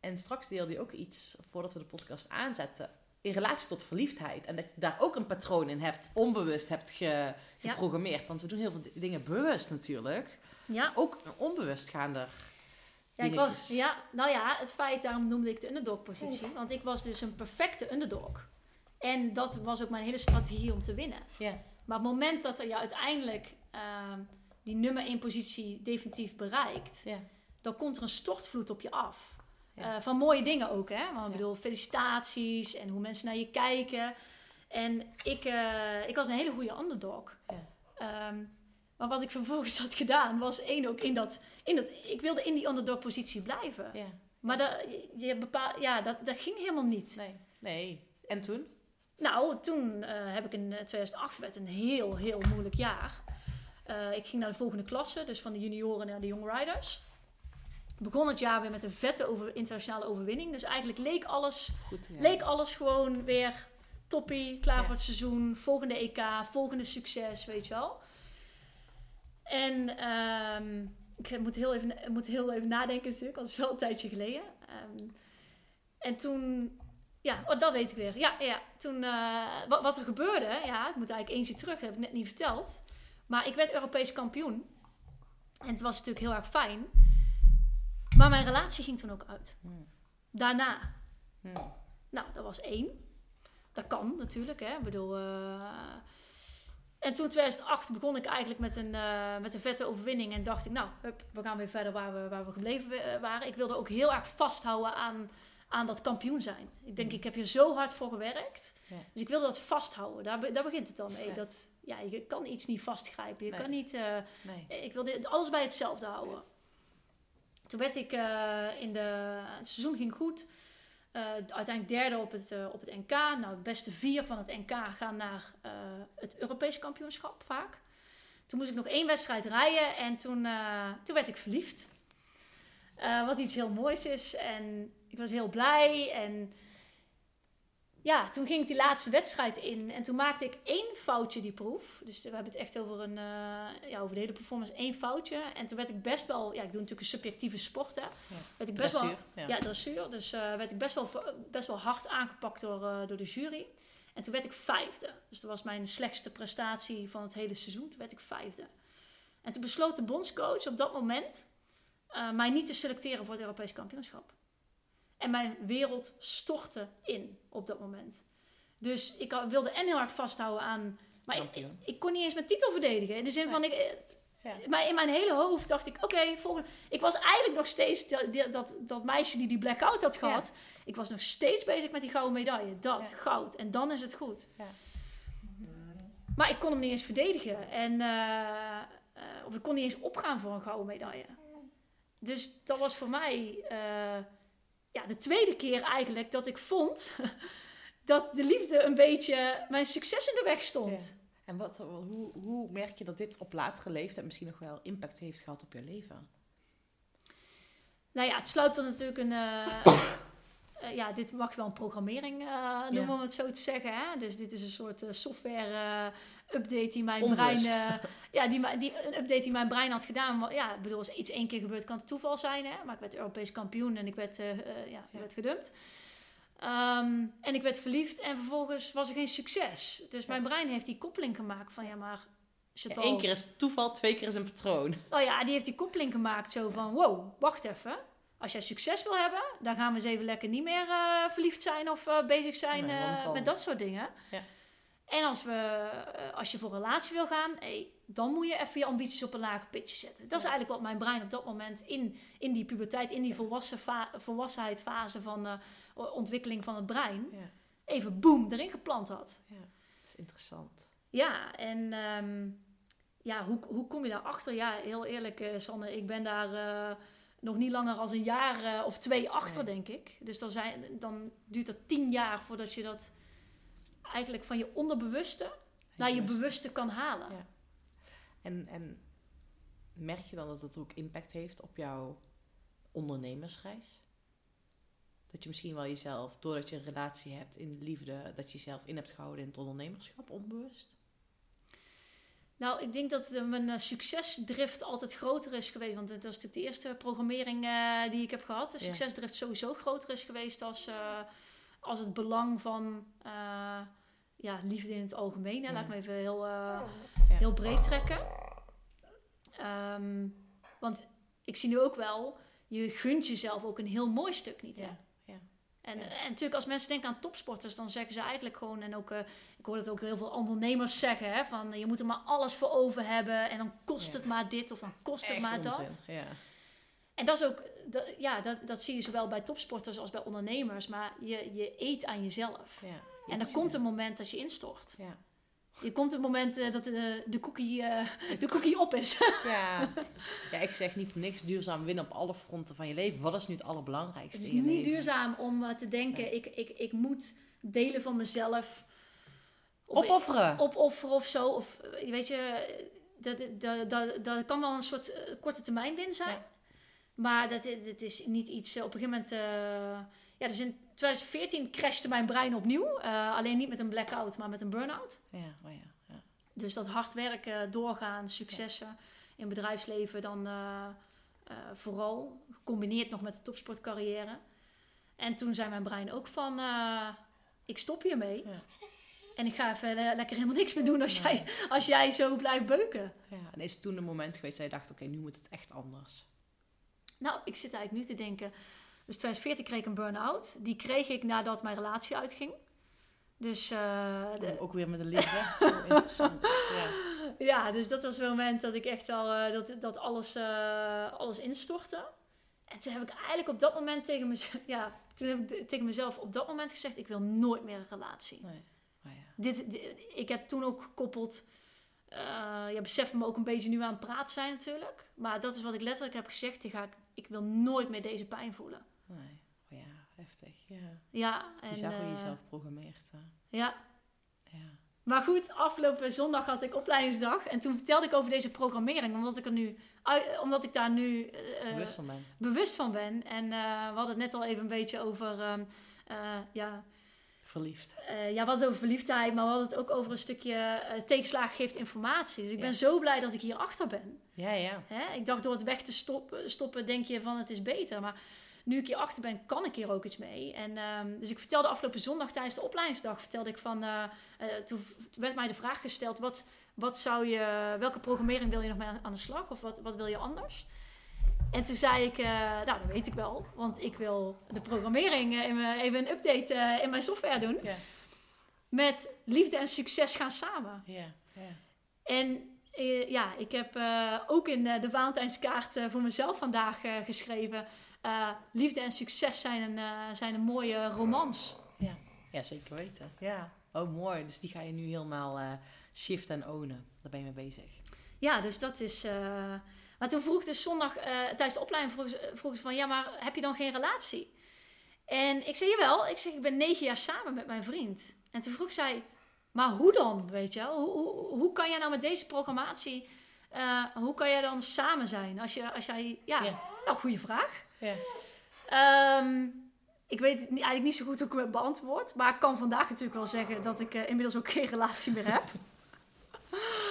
en straks deelde je ook iets, voordat we de podcast aanzetten, in relatie tot verliefdheid. En dat je daar ook een patroon in hebt, onbewust hebt ge- Ja. geprogrammeerd. Want we doen heel veel di- dingen bewust natuurlijk. Ja, Ook onbewust gaan er ja, ik was, ja, nou ja, het feit, daarom noemde ik de underdog-positie. Want ik was dus een perfecte underdog. En dat was ook mijn hele strategie om te winnen. Maar op het moment dat er je uiteindelijk ehm, die nummer 1 positie definitief bereikt, dan komt er een stortvloed op je af. Ja. Eh, van mooie dingen ook, hè? Want ik bedoel, felicitaties en hoe mensen naar je kijken. En ik, eh, ik was een hele goede underdog. Ja. Ehm, maar wat ik vervolgens had gedaan, was één ook in dat, in dat... Ik wilde in die underdog-positie blijven. Ja. Maar dat, je bepaal, ja, dat, dat ging helemaal niet. Nee. Nee. En toen? Nou, toen eh, heb ik in eh, 2008 werd een heel, heel moeilijk jaar. Ik ging naar de volgende klasse, dus van de junioren naar de young riders. Begon het jaar weer met een vette over, internationale overwinning. Dus eigenlijk leek alles, Goed. Ja. leek alles gewoon weer toppie, klaar Ja. voor het seizoen. Volgende EK, volgende succes, weet je wel. En ehm, ik moet heel, even, moet heel even nadenken natuurlijk, want het is wel een tijdje geleden. Ehm, en toen ja, oh, dat weet ik weer. Ja, ja. Toen, eh, wat, wat er gebeurde, ja, ik moet eigenlijk eentje terug, heb ik net niet verteld. Maar ik werd Europees kampioen. En het was natuurlijk heel erg fijn. Maar mijn relatie ging toen ook uit. Hmm. Daarna. Hmm. Nou, dat was één. Dat kan natuurlijk, hè. Ik bedoel... eh, En toen 2008 begon ik eigenlijk met een, eh, met een vette overwinning. En dacht ik, nou, hup, we gaan weer verder waar we, waar we gebleven eh, waren. Ik wilde ook heel erg vasthouden aan, aan dat kampioen zijn. Ik denk, Mhm. ik heb hier zo hard voor gewerkt. Ja. Dus ik wilde dat vasthouden. Daar, daar begint het dan mee. Ja. Dat, ja, je kan iets niet vastgrijpen. Je Nee. kan niet... Nee. ik wilde alles bij hetzelfde houden. Toen werd ik eh, in de... Het seizoen ging goed. Eh, uiteindelijk derde op het, eh, op het NK. Nou, de beste vier van het NK gaan naar het Europees kampioenschap vaak. Toen moest ik nog één wedstrijd rijden en toen, toen werd ik verliefd. Wat iets heel moois is. En ik was heel blij. En ja, toen ging ik die laatste wedstrijd in. En toen maakte ik één foutje die proef. Dus we hebben het echt over, een, eh, ja, over de hele performance. één foutje. En toen werd ik best wel... Ja, ik doe natuurlijk een subjectieve sport, hè. Werd ik best wel, Dressuur, ja. ja, dressuur. Dus eh, werd ik best wel, best wel hard aangepakt door, eh, door de jury. En toen werd ik vijfde. Dus dat was mijn slechtste prestatie van het hele seizoen. Toen werd ik vijfde. En toen besloot de bondscoach op dat moment eh, mij niet te selecteren voor het Europees kampioenschap. En mijn wereld stortte in op dat moment. Dus ik wilde en heel erg vasthouden aan... Maar ik, ik, Kampioen. ik kon niet eens mijn titel verdedigen. In de zin van, ik, eh, Ja. maar in mijn hele hoofd dacht ik, oké, volgende. Ik was eigenlijk nog steeds dat, dat, meisje die die blackout had gehad. Ik was nog steeds bezig met die gouden medaille. Dat, Ja. goud. En dan is het goed. Ja. Maar ik kon hem niet eens verdedigen. En, eh, eh, of ik kon niet eens opgaan voor een gouden medaille. Dus dat was voor mij eh, ja, de tweede keer eigenlijk dat ik vond dat de liefde een beetje mijn succes in de weg stond. Ja. En wat, hoe, hoe merk je dat dit op latere leeftijd misschien nog wel impact heeft gehad op je leven? Nou ja, het sluit dan natuurlijk een. eh, eh, ja, dit mag je wel een programmering eh, noemen, Ja. om het zo te zeggen. Hè? Dus dit is een soort software update die mijn brein. eh, ja, die, die, een update die mijn brein had gedaan. Maar ja, ik bedoel, als iets één keer gebeurt, kan het toeval zijn. Hè? Maar ik werd Europees kampioen en ik werd, eh, eh, ja, ik werd gedumpt. Ehm, en ik werd verliefd en vervolgens was er geen succes. Dus mijn brein heeft die koppeling gemaakt van ja, maar. Chantal- Eén keer is toeval, twee keer is een patroon. nou ja, die heeft die koppeling gemaakt zo van... Wow, wacht even. Als jij succes wil hebben, dan gaan we eens even lekker niet meer verliefd zijn of bezig zijn Nee, want dan- met dat soort dingen. Ja. En als, we, eh, als je voor een relatie wil gaan, hey, dan moet je even je ambities op een laag pitje zetten. Dat is Ja. eigenlijk wat mijn brein op dat moment in, in die puberteit, in die volwassen fa- volwassenheidfase van eh, ontwikkeling van het brein, Ja, even boem erin geplant had. dat is interessant. Ja, en ehm, ja, hoe, hoe kom je daarachter? Ja, heel eerlijk, eh, Sanne, ik ben daar eh, nog niet langer als een jaar eh, of twee achter, Nee. denk ik. Dus dan, zijn, dan duurt het tien jaar voordat je dat eigenlijk van je onderbewuste naar je bewust. bewuste kan halen. Ja. En, en merk je dan dat het ook impact heeft op jouw ondernemersreis? Dat je misschien wel jezelf, doordat je een relatie hebt in de liefde, dat je jezelf in hebt gehouden in het ondernemerschap, onbewust? Nou, ik denk dat de, mijn eh, succesdrift altijd groter is geweest. Want dat is natuurlijk de eerste programmering eh, die ik heb gehad. De succesdrift sowieso groter is geweest als, eh, als het belang van eh, ja, liefde in het algemeen. Hè. Laat ik me even heel, eh, Ja. heel breed trekken. Ehm, want ik zie nu ook wel, je gunt jezelf ook een heel mooi stuk niet. Hè? Ja, ja. En, Ja. en natuurlijk, als mensen denken aan topsporters, dan zeggen ze eigenlijk gewoon, en ook, eh, ik hoor dat ook heel veel ondernemers zeggen, hè, van je moet er maar alles voor over hebben en dan kost Ja. het maar dit of dan kost het maar onzin, dat. Ja. En dat is ook, dat, ja, dat, dat zie je zowel bij topsporters als bij ondernemers, maar je, je eet aan jezelf. Ja. En er komt een moment dat je instort. Ja. Je komt een moment eh, dat de, de, cookie, eh, de cookie op is. Ja. ja, ik zeg niet voor niks duurzaam winnen op alle fronten van je leven. Wat is nu het allerbelangrijkste Het is niet leven? duurzaam om eh, te denken, Nee. ik, ik, ik moet delen van mezelf of Opofferen. opofferen of zo. Of eh, weet je, dat, dat, dat, dat kan wel een soort eh, korte termijn win zijn. Ja. Maar dat, dat is niet iets, eh, op een gegeven moment... eh, ja, dus in 2014 crashte mijn brein opnieuw. Eh, alleen niet met een blackout, maar met een burn-out. Ja, oh ja, ja. Dus dat hard werken, doorgaan, successen in bedrijfsleven dan vooral. Gecombineerd nog met de topsportcarrière. En toen zei mijn brein ook van, ik stop hiermee. Ja. En ik ga even lekker helemaal niks meer doen als, Nee. jij, als jij zo blijft beuken. ja. En is het toen een moment geweest dat je dacht, oké, nu moet het echt anders? Nou, ik zit eigenlijk nu te denken. Dus 2014 kreeg ik een burn-out. Die kreeg ik nadat mijn relatie uitging. Dus eh, de- Ook weer met een liefde. Oh, interessant. Ja. ja, dus dat was het moment dat ik echt wel eh, dat, dat alles, eh, alles instortte. En toen heb ik eigenlijk op dat moment tegen mezelf, ja, toen heb ik tegen mezelf op dat moment gezegd: ik wil nooit meer een relatie. Nee. Maar ja. Dit, dit- ik heb toen ook gekoppeld. ja, besef me ook een beetje nu aan het praten zijn natuurlijk. Maar dat is wat ik letterlijk heb gezegd. Ik, ga, ik wil nooit meer deze pijn voelen. Nee. Oh ja, heftig. Ja. Ja, en, Je zag hoe je jezelf programmeert. hè. Ja, Ja. maar goed, afgelopen zondag had ik opleidingsdag. En toen vertelde ik over deze programmering. Omdat ik, er nu, omdat ik daar nu eh, eh, Bewust van ben. bewust van ben. En eh, we hadden het net al even een beetje over... ehm, eh, ja, Verliefd. Eh, ja, het over verliefdheid, maar we hadden het ook over een stukje eh, tegenslagen geeft informatie. Dus ik Ja. ben zo blij dat ik hier achter ben. Ja, ja. Hè? Ik dacht door het weg te stoppen, stoppen, denk je van het is beter. Maar nu ik hier achter ben, kan ik hier ook iets mee. En, ehm, dus ik vertelde afgelopen zondag tijdens de opleidingsdag, vertelde ik van, eh, toen werd mij de vraag gesteld, wat, wat zou je, welke programmering wil je nog mee aan, aan de slag? Of wat, wat wil je anders? En toen zei ik, eh, nou dat weet ik wel, want ik wil de programmering eh, in mijn- even een update eh, in mijn software doen. Ja. Met liefde en succes gaan samen. Ja. ja. En ja, ik heb ook in de Valentijnskaart voor mezelf vandaag geschreven. liefde en succes zijn een, zijn een mooie romans. Ja, zeker weten. Ja. Oh, mooi. Dus die ga je nu helemaal shiften en ownen. Daar ben je mee bezig. Ja, dus dat is. Eh, Maar toen vroeg dus zondag eh, tijdens de opleiding vroeg ze, vroeg ze van ja, maar heb je dan geen relatie? En ik zei jawel, ik zeg ik ben negen jaar samen met mijn vriend. En toen vroeg zij, maar hoe dan, weet je? wel? Hoe, hoe, hoe kan jij nou met deze programmatie, eh, hoe kan jij dan samen zijn? Als, je, als jij, ja, nou goede vraag. Ja. Ehm, ik weet eigenlijk niet zo goed hoe ik het beantwoord. Maar ik kan vandaag natuurlijk wel zeggen dat ik eh, inmiddels ook geen relatie meer heb.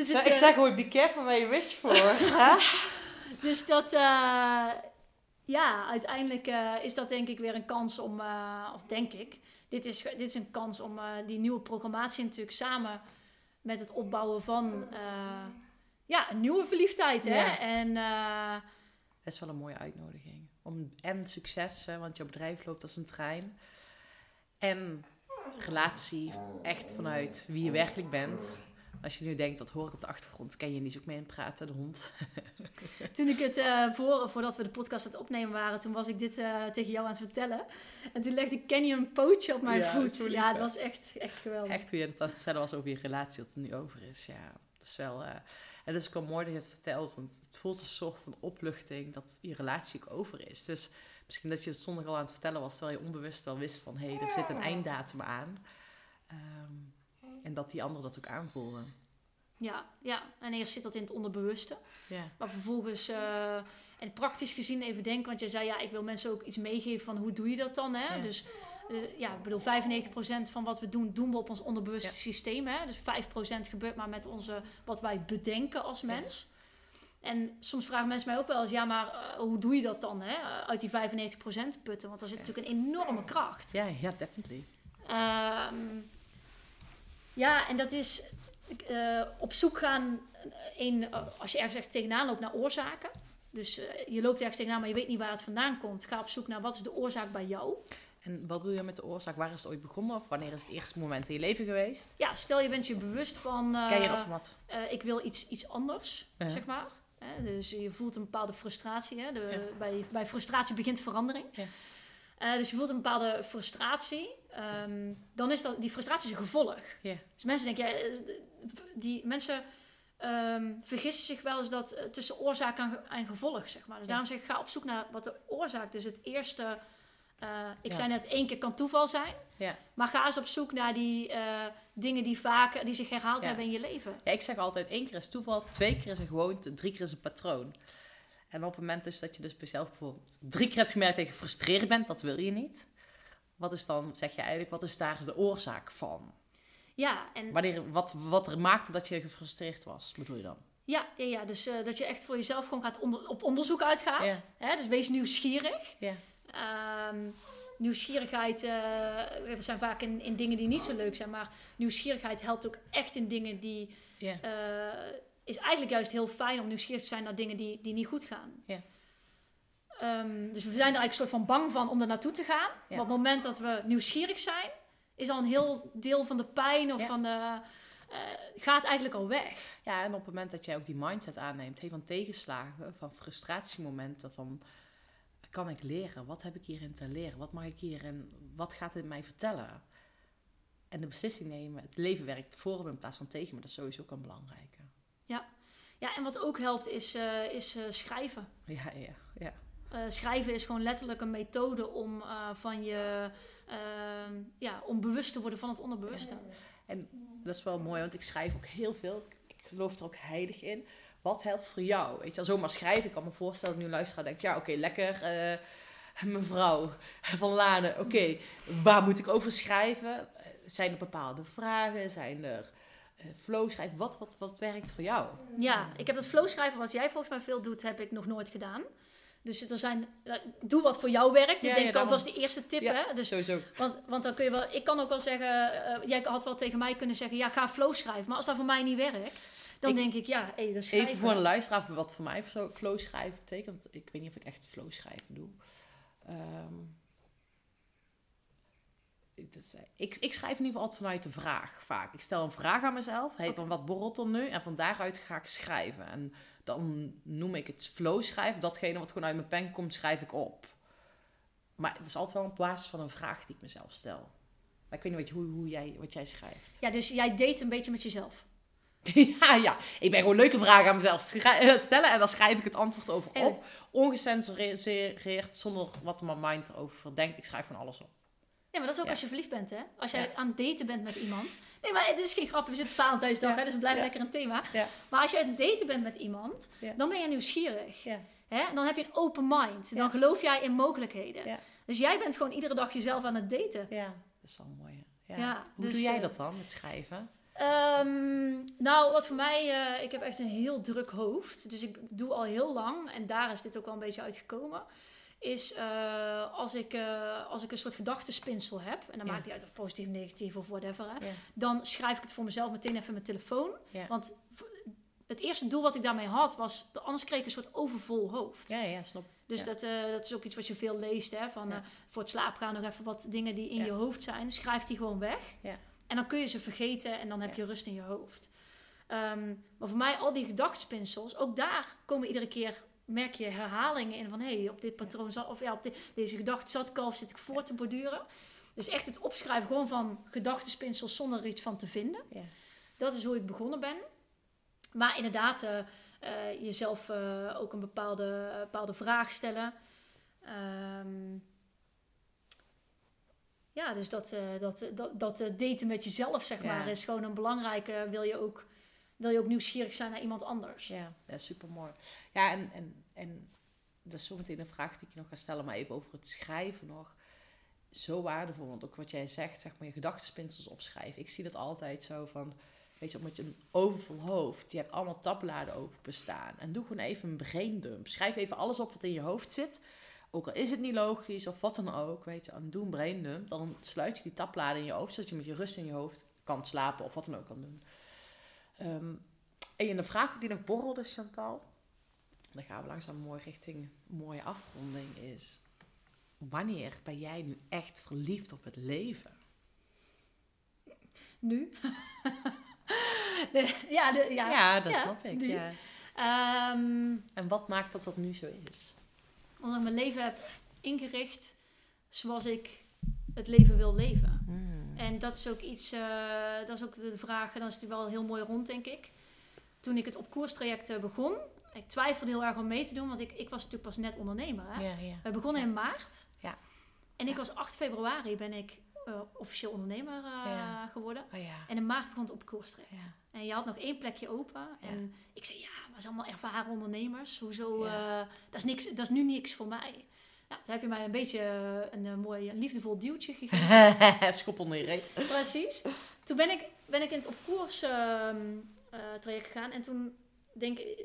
Dus ik, het, zeg, ik eh, zeg ooit, be careful where you wish for. hè? Dus dat, eh, ja, uiteindelijk eh, is dat denk ik weer een kans om, eh, of denk ik, dit is, dit is een kans om eh, die nieuwe programmatie natuurlijk samen met het opbouwen van, eh, ja, een nieuwe verliefdheid, hè. Ja. En eh, Dat is wel een mooie uitnodiging. Om en succes, hè, want jouw bedrijf loopt als een trein. En relatie echt vanuit wie je werkelijk bent. Als je nu denkt, dat hoor ik op de achtergrond, ken je niet ook mee in praten, de hond. toen ik het, eh, voor, voordat we de podcast aan het opnemen waren, toen was ik dit eh, tegen jou aan het vertellen. En toen legde Kenny een pootje op mijn Ja, voet. ja, dat was echt, echt geweldig. Echt hoe je dat aan het vertellen was over je relatie, dat het nu over is. Ja, dat is wel... eh, en dat is ook wel mooi dat je het vertelt, want het voelt een soort van opluchting dat je relatie ook over is. Dus misschien dat je het zondag al aan het vertellen was, terwijl je onbewust wel wist van, hé, hey, er zit een einddatum aan. Ehm, en dat die anderen dat ook aanvoelen. Ja, ja, en eerst zit dat in het onderbewuste. Ja, Maar vervolgens, eh, en praktisch gezien even denken, want je zei ja, ik wil mensen ook iets meegeven van hoe doe je dat dan, hè? Ja. Dus eh, ja, ik bedoel, 95% van wat we doen, doen we op ons onderbewuste Ja. systeem, hè? Dus 5% gebeurt maar met onze, wat wij bedenken als mens. En soms vragen mensen mij ook wel eens, ja, maar eh, hoe doe je dat dan, hè? Uit die 95% putten, want daar zit natuurlijk een enorme kracht. ja, ja definitely. Ehm, ja, en dat is eh, op zoek gaan, eh, als je ergens echt tegenaan loopt, naar oorzaken. Dus eh, je loopt ergens tegenaan, maar je weet niet waar het vandaan komt. Ga op zoek naar wat is de oorzaak bij jou. En wat bedoel je met de oorzaak? Waar is het ooit begonnen? Of wanneer is het eerste moment in je leven geweest? Ja, stel je bent je bewust van, Ken je dat wat? eh, ik wil iets, iets anders, zeg maar. Hè, dus je voelt een bepaalde frustratie. Hè? De, Ja. bij, bij frustratie begint verandering. Ja. Dus je voelt een bepaalde frustratie. Ehm, dan is dat, die frustratie is een gevolg. Dus mensen denken, ja, eh, die mensen ehm, vergissen zich wel eens dat eh, tussen oorzaak en, ge- en gevolg, zeg maar. Dus daarom zeg ik, ga op zoek naar wat de oorzaak. Dus het eerste, eh, ik Ja. zei net, één keer kan toeval zijn. Ja. Maar ga eens op zoek naar die dingen die vaak, die zich herhaald Ja. hebben in je leven. Ja, ik zeg altijd, één keer is toeval, twee keer is een gewoonte, drie keer is een patroon. En op het moment dus dat je dus bij jezelf bijvoorbeeld drie keer hebt gemerkt dat je gefrustreerd bent, dat wil je niet. Wat is dan, zeg je eigenlijk, wat is daar de oorzaak van? Ja, en Wanneer, wat, wat er maakte dat je gefrustreerd was, bedoel je dan? Ja, ja, ja dus eh, dat je echt voor jezelf gewoon gaat onder, op onderzoek uitgaat. Ja. Hè? Dus wees nieuwsgierig. Ja. Ehm, nieuwsgierigheid eh, we zijn vaak in, in dingen die niet zo leuk zijn, maar nieuwsgierigheid helpt ook echt in dingen die. Ja. eh, is eigenlijk juist heel fijn om nieuwsgierig te zijn naar dingen die, die niet goed gaan. Ja. Ehm, dus we zijn er eigenlijk soort van bang van om er naartoe te gaan. Maar op het moment dat we nieuwsgierig zijn, is al een heel deel van de pijn of Ja. van de... eh, gaat eigenlijk al weg. Ja, en op het moment dat jij ook die mindset aanneemt, hey, van tegenslagen, van frustratiemomenten, van kan ik leren? Wat heb ik hierin te leren? Wat mag ik hierin, wat gaat het mij vertellen? En de beslissing nemen, het leven werkt voor me in plaats van tegen me, dat is sowieso ook een belangrijke. Ja, en wat ook helpt is, eh, is eh, schrijven. Ja, ja, ja. Eh, schrijven is gewoon letterlijk een methode om eh, van je... ehm, ja, om bewust te worden van het onderbewuste. Dat is wel mooi, want ik schrijf ook heel veel. Ik geloof er ook heilig in. Wat helpt voor jou? Weet je, wel, zomaar schrijven. Ik kan me voorstellen dat nu een luisteraar denkt, ja, oké, lekker. eh, mevrouw van Lanen, oké, waar moet ik over schrijven? Zijn er bepaalde vragen? Zijn er flow schrijven? Wat, wat, wat werkt voor jou? Ja, ik heb dat flow schrijven wat jij volgens mij veel doet, heb ik nog nooit gedaan. Dus er zijn, eh, doe wat voor jou werkt. Dus Ja, denk ja, ik, dat was de eerste tip. Ja. Hè? Dus, Sowieso. want, want dan kun je wel, ik kan ook wel zeggen, eh, jij had wel tegen mij kunnen zeggen, ja, ga flow schrijven. Maar als dat voor mij niet werkt, dan Ik- denk ik, ja, dat. Even voor de luisteraar, wat voor mij flow schrijven betekent. Ik weet niet of ik echt flow schrijven doe. Ehm, is, eh, ik, ik schrijf in ieder geval altijd vanuit de vraag vaak. Ik stel een vraag aan mezelf. Hey, van wat borrelt er nu? En van daaruit ga ik schrijven. En dan noem ik het flow schrijven. Datgene wat gewoon uit mijn pen komt, schrijf ik op. Maar het is altijd wel op basis van een vraag die ik mezelf stel. Maar ik weet niet hoe, hoe jij, wat jij schrijft. Ja, dus jij date een beetje met jezelf. Ja, ja. Ik ben gewoon leuke vragen aan mezelf stellen en dan schrijf ik het antwoord over op. Ongecensureerd, zonder wat mijn mind erover denkt. Ik schrijf gewoon alles op. Ja, maar dat is ook Ja. als je verliefd bent, hè? Als jij Ja. aan het daten bent met iemand. Nee, maar het is geen grap. We zitten Valentijnsdag, Ja. hè? Dus het blijft lekker een thema. Maar als je aan het daten bent met iemand, dan ben je nieuwsgierig. Hè? Dan heb je een open mind. Dan geloof jij in mogelijkheden. Dus jij bent gewoon iedere dag jezelf aan het daten. Ja, dat is wel mooi. Ja. Ja, Hoe dus, doe jij eh, dat dan, met schrijven? Ehm, nou, wat voor mij, eh, ik heb echt een heel druk hoofd. Dus ik doe al heel lang, en daar is dit ook wel een beetje uitgekomen. Is eh, als, ik, eh, als ik een soort gedachtenspinsel heb, en dan Ja. maakt niet uit of positief, negatief of whatever, hè, Ja. dan schrijf ik het voor mezelf meteen even mijn telefoon. Ja. Want het eerste doel wat ik daarmee had was, anders kreeg ik een soort overvol hoofd. Ja, ja, snap. Dus dat, eh, dat is ook iets wat je veel leest. Hè? Van, voor het slapen gaan nog even wat dingen die in je hoofd zijn. Schrijf die gewoon weg. Ja. En dan kun je ze vergeten en dan heb je rust in je hoofd. Ehm, maar voor mij, al die gedachtspinsels, ook daar komen iedere keer, merk je herhalingen in van hé, hey, op dit patroon zat, of ja, op deze gedachte zat ik al of zit ik voor te borduren. Dus echt het opschrijven gewoon van gedachtenspinsels zonder er iets van te vinden. Ja. Dat is hoe ik begonnen ben. Maar inderdaad, eh, jezelf eh, ook een bepaalde, bepaalde vraag stellen. Ehm, ja, dus dat, dat, dat, dat daten met jezelf, zeg Ja. maar, is gewoon een belangrijke. Wil je ook, wil je ook nieuwsgierig zijn naar iemand anders? Ja, ja super mooi. Ja, en, en, en dat is zo meteen een vraag die ik je nog ga stellen, maar even over het schrijven nog. Zo waardevol, want ook wat jij zegt, zeg maar, je gedachtenspinsels opschrijven. Ik zie dat altijd zo van, weet je, je een overvol hoofd, je hebt allemaal tabbladen openstaan. En doe gewoon even een braindump. Schrijf even alles op wat in je hoofd zit. Ook al is het niet logisch of wat dan ook, weet je, en doe een braindump. Dan sluit je die tabbladen in je hoofd, zodat je met je rust in je hoofd kan slapen of wat dan ook kan doen. Ehm, en de vraag die nog borrelde, Chantal, dan gaan we langzaam mooi richting een mooie afronding, is wanneer ben jij nu echt verliefd op het leven? Nu? De- ja, de, ja. Ja, dat ja, snap ik. Ja. Ehm, En wat maakt dat dat nu zo is? omdat ik mijn leven heb ingericht zoals ik het leven wil leven. En dat is ook iets, eh, dat is ook de vraag, en dat is die wel heel mooi rond, denk ik. Toen ik het op koerstraject eh, begon, ik twijfelde heel erg om mee te doen, want ik, ik was natuurlijk pas net ondernemer. Hè? Ja, ja. We begonnen in maart. Ja. En ik was 8 februari ben ik eh, officieel ondernemer geworden. Oh. En in maart begon het op koerstraject. En je had nog één plekje open. En ik zei, ja, maar het zijn allemaal ervaren ondernemers. Hoezo? Dat, is niks, dat is nu niks voor mij. Nou, toen heb je mij een beetje eh, een, eh, mooi liefdevol duwtje gegeven. Schop onder je reet. Precies. Toen ben ik, ben ik in het op koers ehm, eh, traject gegaan. En toen denk ik,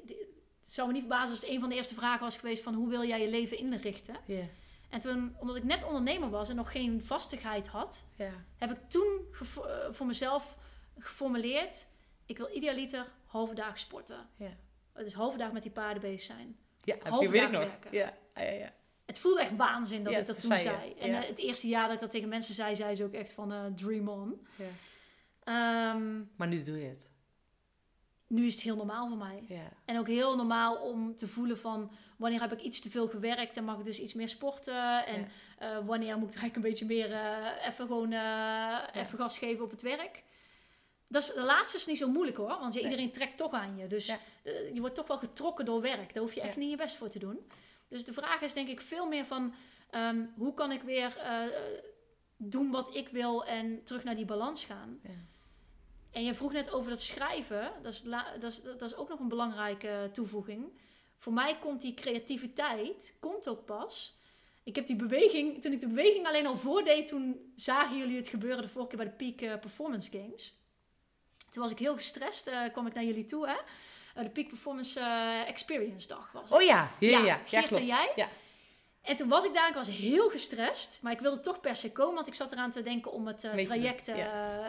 het zou me niet verbazen als een van de eerste vragen was geweest van hoe wil jij je leven inrichten? Ja. En toen, omdat ik net ondernemer was en nog geen vastigheid had, Ja. heb ik toen eh, voor mezelf geformuleerd: ik wil idealiter halve sporten. Ja. Dus halve met die paarden bezig zijn. Ja, heb je, weet ik nog. werken. Ja. Ja, ja, ja. Het voelde echt waanzin dat Ja, ik dat toen zei. En ja. eh, het eerste jaar dat ik dat tegen mensen zei, zei ze ook echt van eh, dream on. Ja. Ehm, Maar nu doe je het. nu is het heel normaal voor mij. Ja. En ook heel normaal om te voelen van wanneer heb ik iets te veel gewerkt en mag ik dus iets meer sporten. En eh, wanneer moet ik eigenlijk een beetje meer eh, even gewoon eh, even gas geven op het werk. Dat is, de laatste is niet zo moeilijk hoor, want Nee. iedereen trekt toch aan je. Dus Ja. je wordt toch wel getrokken door werk. Daar hoef je echt Ja. niet je best voor te doen. Dus de vraag is denk ik veel meer van ehm, hoe kan ik weer eh, doen wat ik wil en terug naar die balans gaan. Ja. En je vroeg net over dat schrijven. Dat is, dat is, dat is ook nog een belangrijke toevoeging. Voor mij komt die creativiteit, komt ook pas. Ik heb die beweging, toen ik de beweging alleen al voordeed, toen zagen jullie het gebeuren de vorige keer bij de Peak eh, Performance Games. Toen was ik heel gestrest, eh, kwam ik naar jullie toe, hè. Eh, de Peak Performance eh, Experience dag was het. Oh ja, ja, ja. ja. Geert klopt. en jij? Ja. En toen was ik daar, ik was heel gestrest. Maar ik wilde toch per se komen, want ik zat eraan te denken om het eh, traject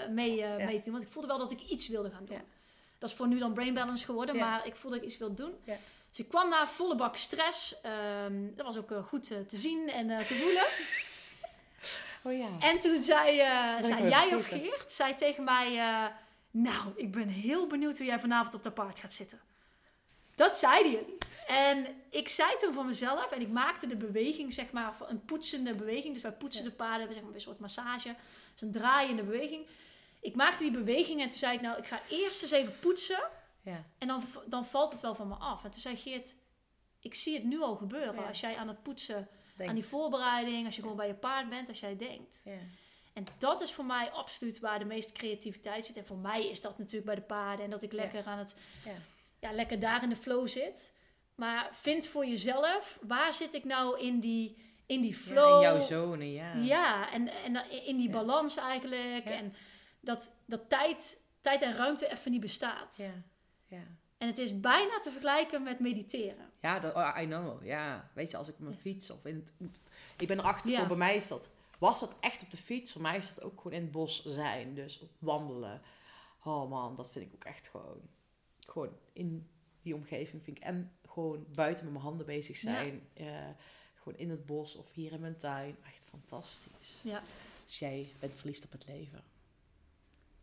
mee, Ja. mee te doen. Want ik voelde wel dat ik iets wilde gaan doen. Ja. Dat is voor nu dan Brain Balance geworden, Ja. maar ik voelde dat ik iets wilde doen. Ja. Dus ik kwam daar volle bak stress. Ehm, dat was ook goed te zien en te voelen. Oh ja. En toen zei, zei jij of. Geert, zei tegen mij... nou, ik ben heel benieuwd hoe jij vanavond op dat paard gaat zitten. Dat zeiden jullie. En ik zei toen van mezelf, en ik maakte de beweging, zeg maar, een poetsende beweging. Dus wij poetsen de paarden, hebben zeg maar een soort massage. Het is een draaiende beweging. Ik maakte die beweging en toen zei ik, nou, ik ga eerst eens even poetsen. Ja. En dan, dan valt het wel van me af. En toen zei Geert, ik zie het nu al gebeuren. Ja. Als jij aan het poetsen, Denk. aan die voorbereiding, als je gewoon bij je paard bent, als jij denkt. Ja. En dat is voor mij absoluut waar de meeste creativiteit zit. En voor mij is dat natuurlijk bij de paarden. En dat ik Ja. lekker aan het, Ja. ja, lekker daar in de flow zit. Maar vind voor jezelf, waar zit ik nou in die, in die Ja, flow? in jouw zone, ja. Ja, en, en in die balans eigenlijk. En dat, dat tijd, tijd en ruimte even niet bestaat. Ja. Ja. En het is bijna te vergelijken met mediteren. Ja, dat, oh, I know. Ja, weet je, als ik op mijn fiets of in het... Ik ben erachter Ja. bij mij is dat... Was dat echt op de fiets? Voor mij is dat ook gewoon in het bos zijn. Dus wandelen. Oh man, dat vind ik ook echt gewoon... Gewoon in die omgeving vind ik... En gewoon buiten met mijn handen bezig zijn. eh, gewoon in het bos of hier in mijn tuin. Echt fantastisch. Ja. Dus jij bent verliefd op het leven.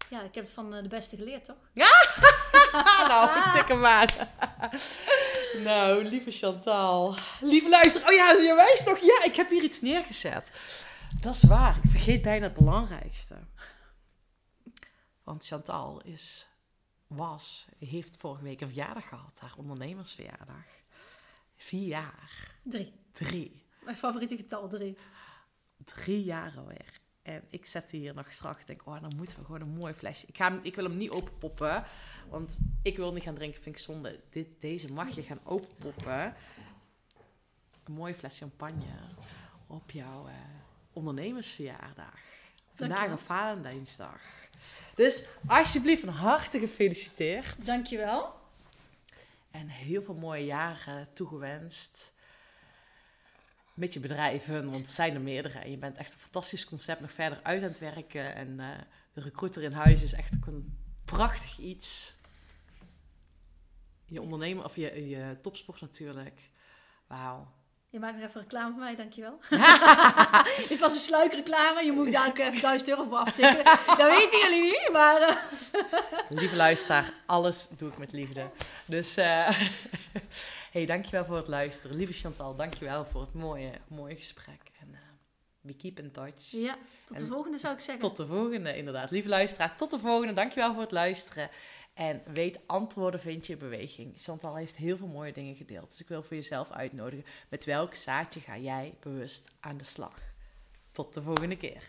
Ja, ik heb het van eh, de beste geleerd, toch? nou, tik hem aan. nou, lieve Chantal. Lieve luister. Oh ja, je wijst nog. Ja, ik heb hier iets neergezet. Dat is waar. Ik vergeet bijna het belangrijkste. Want Chantal is, was, heeft vorige week een verjaardag gehad. Haar ondernemersverjaardag. Vier jaar. Drie. Drie. Mijn favoriete getal, drie. Drie jaar alweer. En ik zet hier nog straks. Ik denk, oh, dan moeten we gewoon een mooi flesje. Ik, ga hem, ik wil hem niet openpoppen. Want ik wil niet gaan drinken, vind ik zonde. Dit, deze mag je gaan openpoppen. Een mooi fles champagne op jouw eh, ondernemersverjaardag. Vandaag Dankjewel. op Valentijnsdag. Dus alsjeblieft van harte gefeliciteerd. Dankjewel. En heel veel mooie jaren toegewenst. Met je bedrijven, want het zijn er meerdere. En je bent echt een fantastisch concept nog verder uit aan het werken. En eh, de recruiter in huis is echt ook een prachtig iets. Je ondernemer, of je, je topsport natuurlijk. Wauw. Je maakt nog even reclame voor mij, dankjewel. Dit was een sluikreclame. Je moet daar ook even 1000 euro voor aftikken. Dat weten jullie niet, maar... eh, Lieve luisteraar, alles doe ik met liefde. Dus, eh hey, dankjewel voor het luisteren. Lieve Chantal, dankjewel voor het mooie, mooie gesprek. En eh, we keep in touch. ja, tot de En- volgende zou ik zeggen. Tot de volgende, inderdaad. Lieve luisteraar, tot de volgende. Dankjewel voor het luisteren. En weet, antwoorden vind je in beweging. Chantal heeft heel veel mooie dingen gedeeld. Dus ik wil voor jezelf uitnodigen. Met welk zaadje ga jij bewust aan de slag? Tot de volgende keer.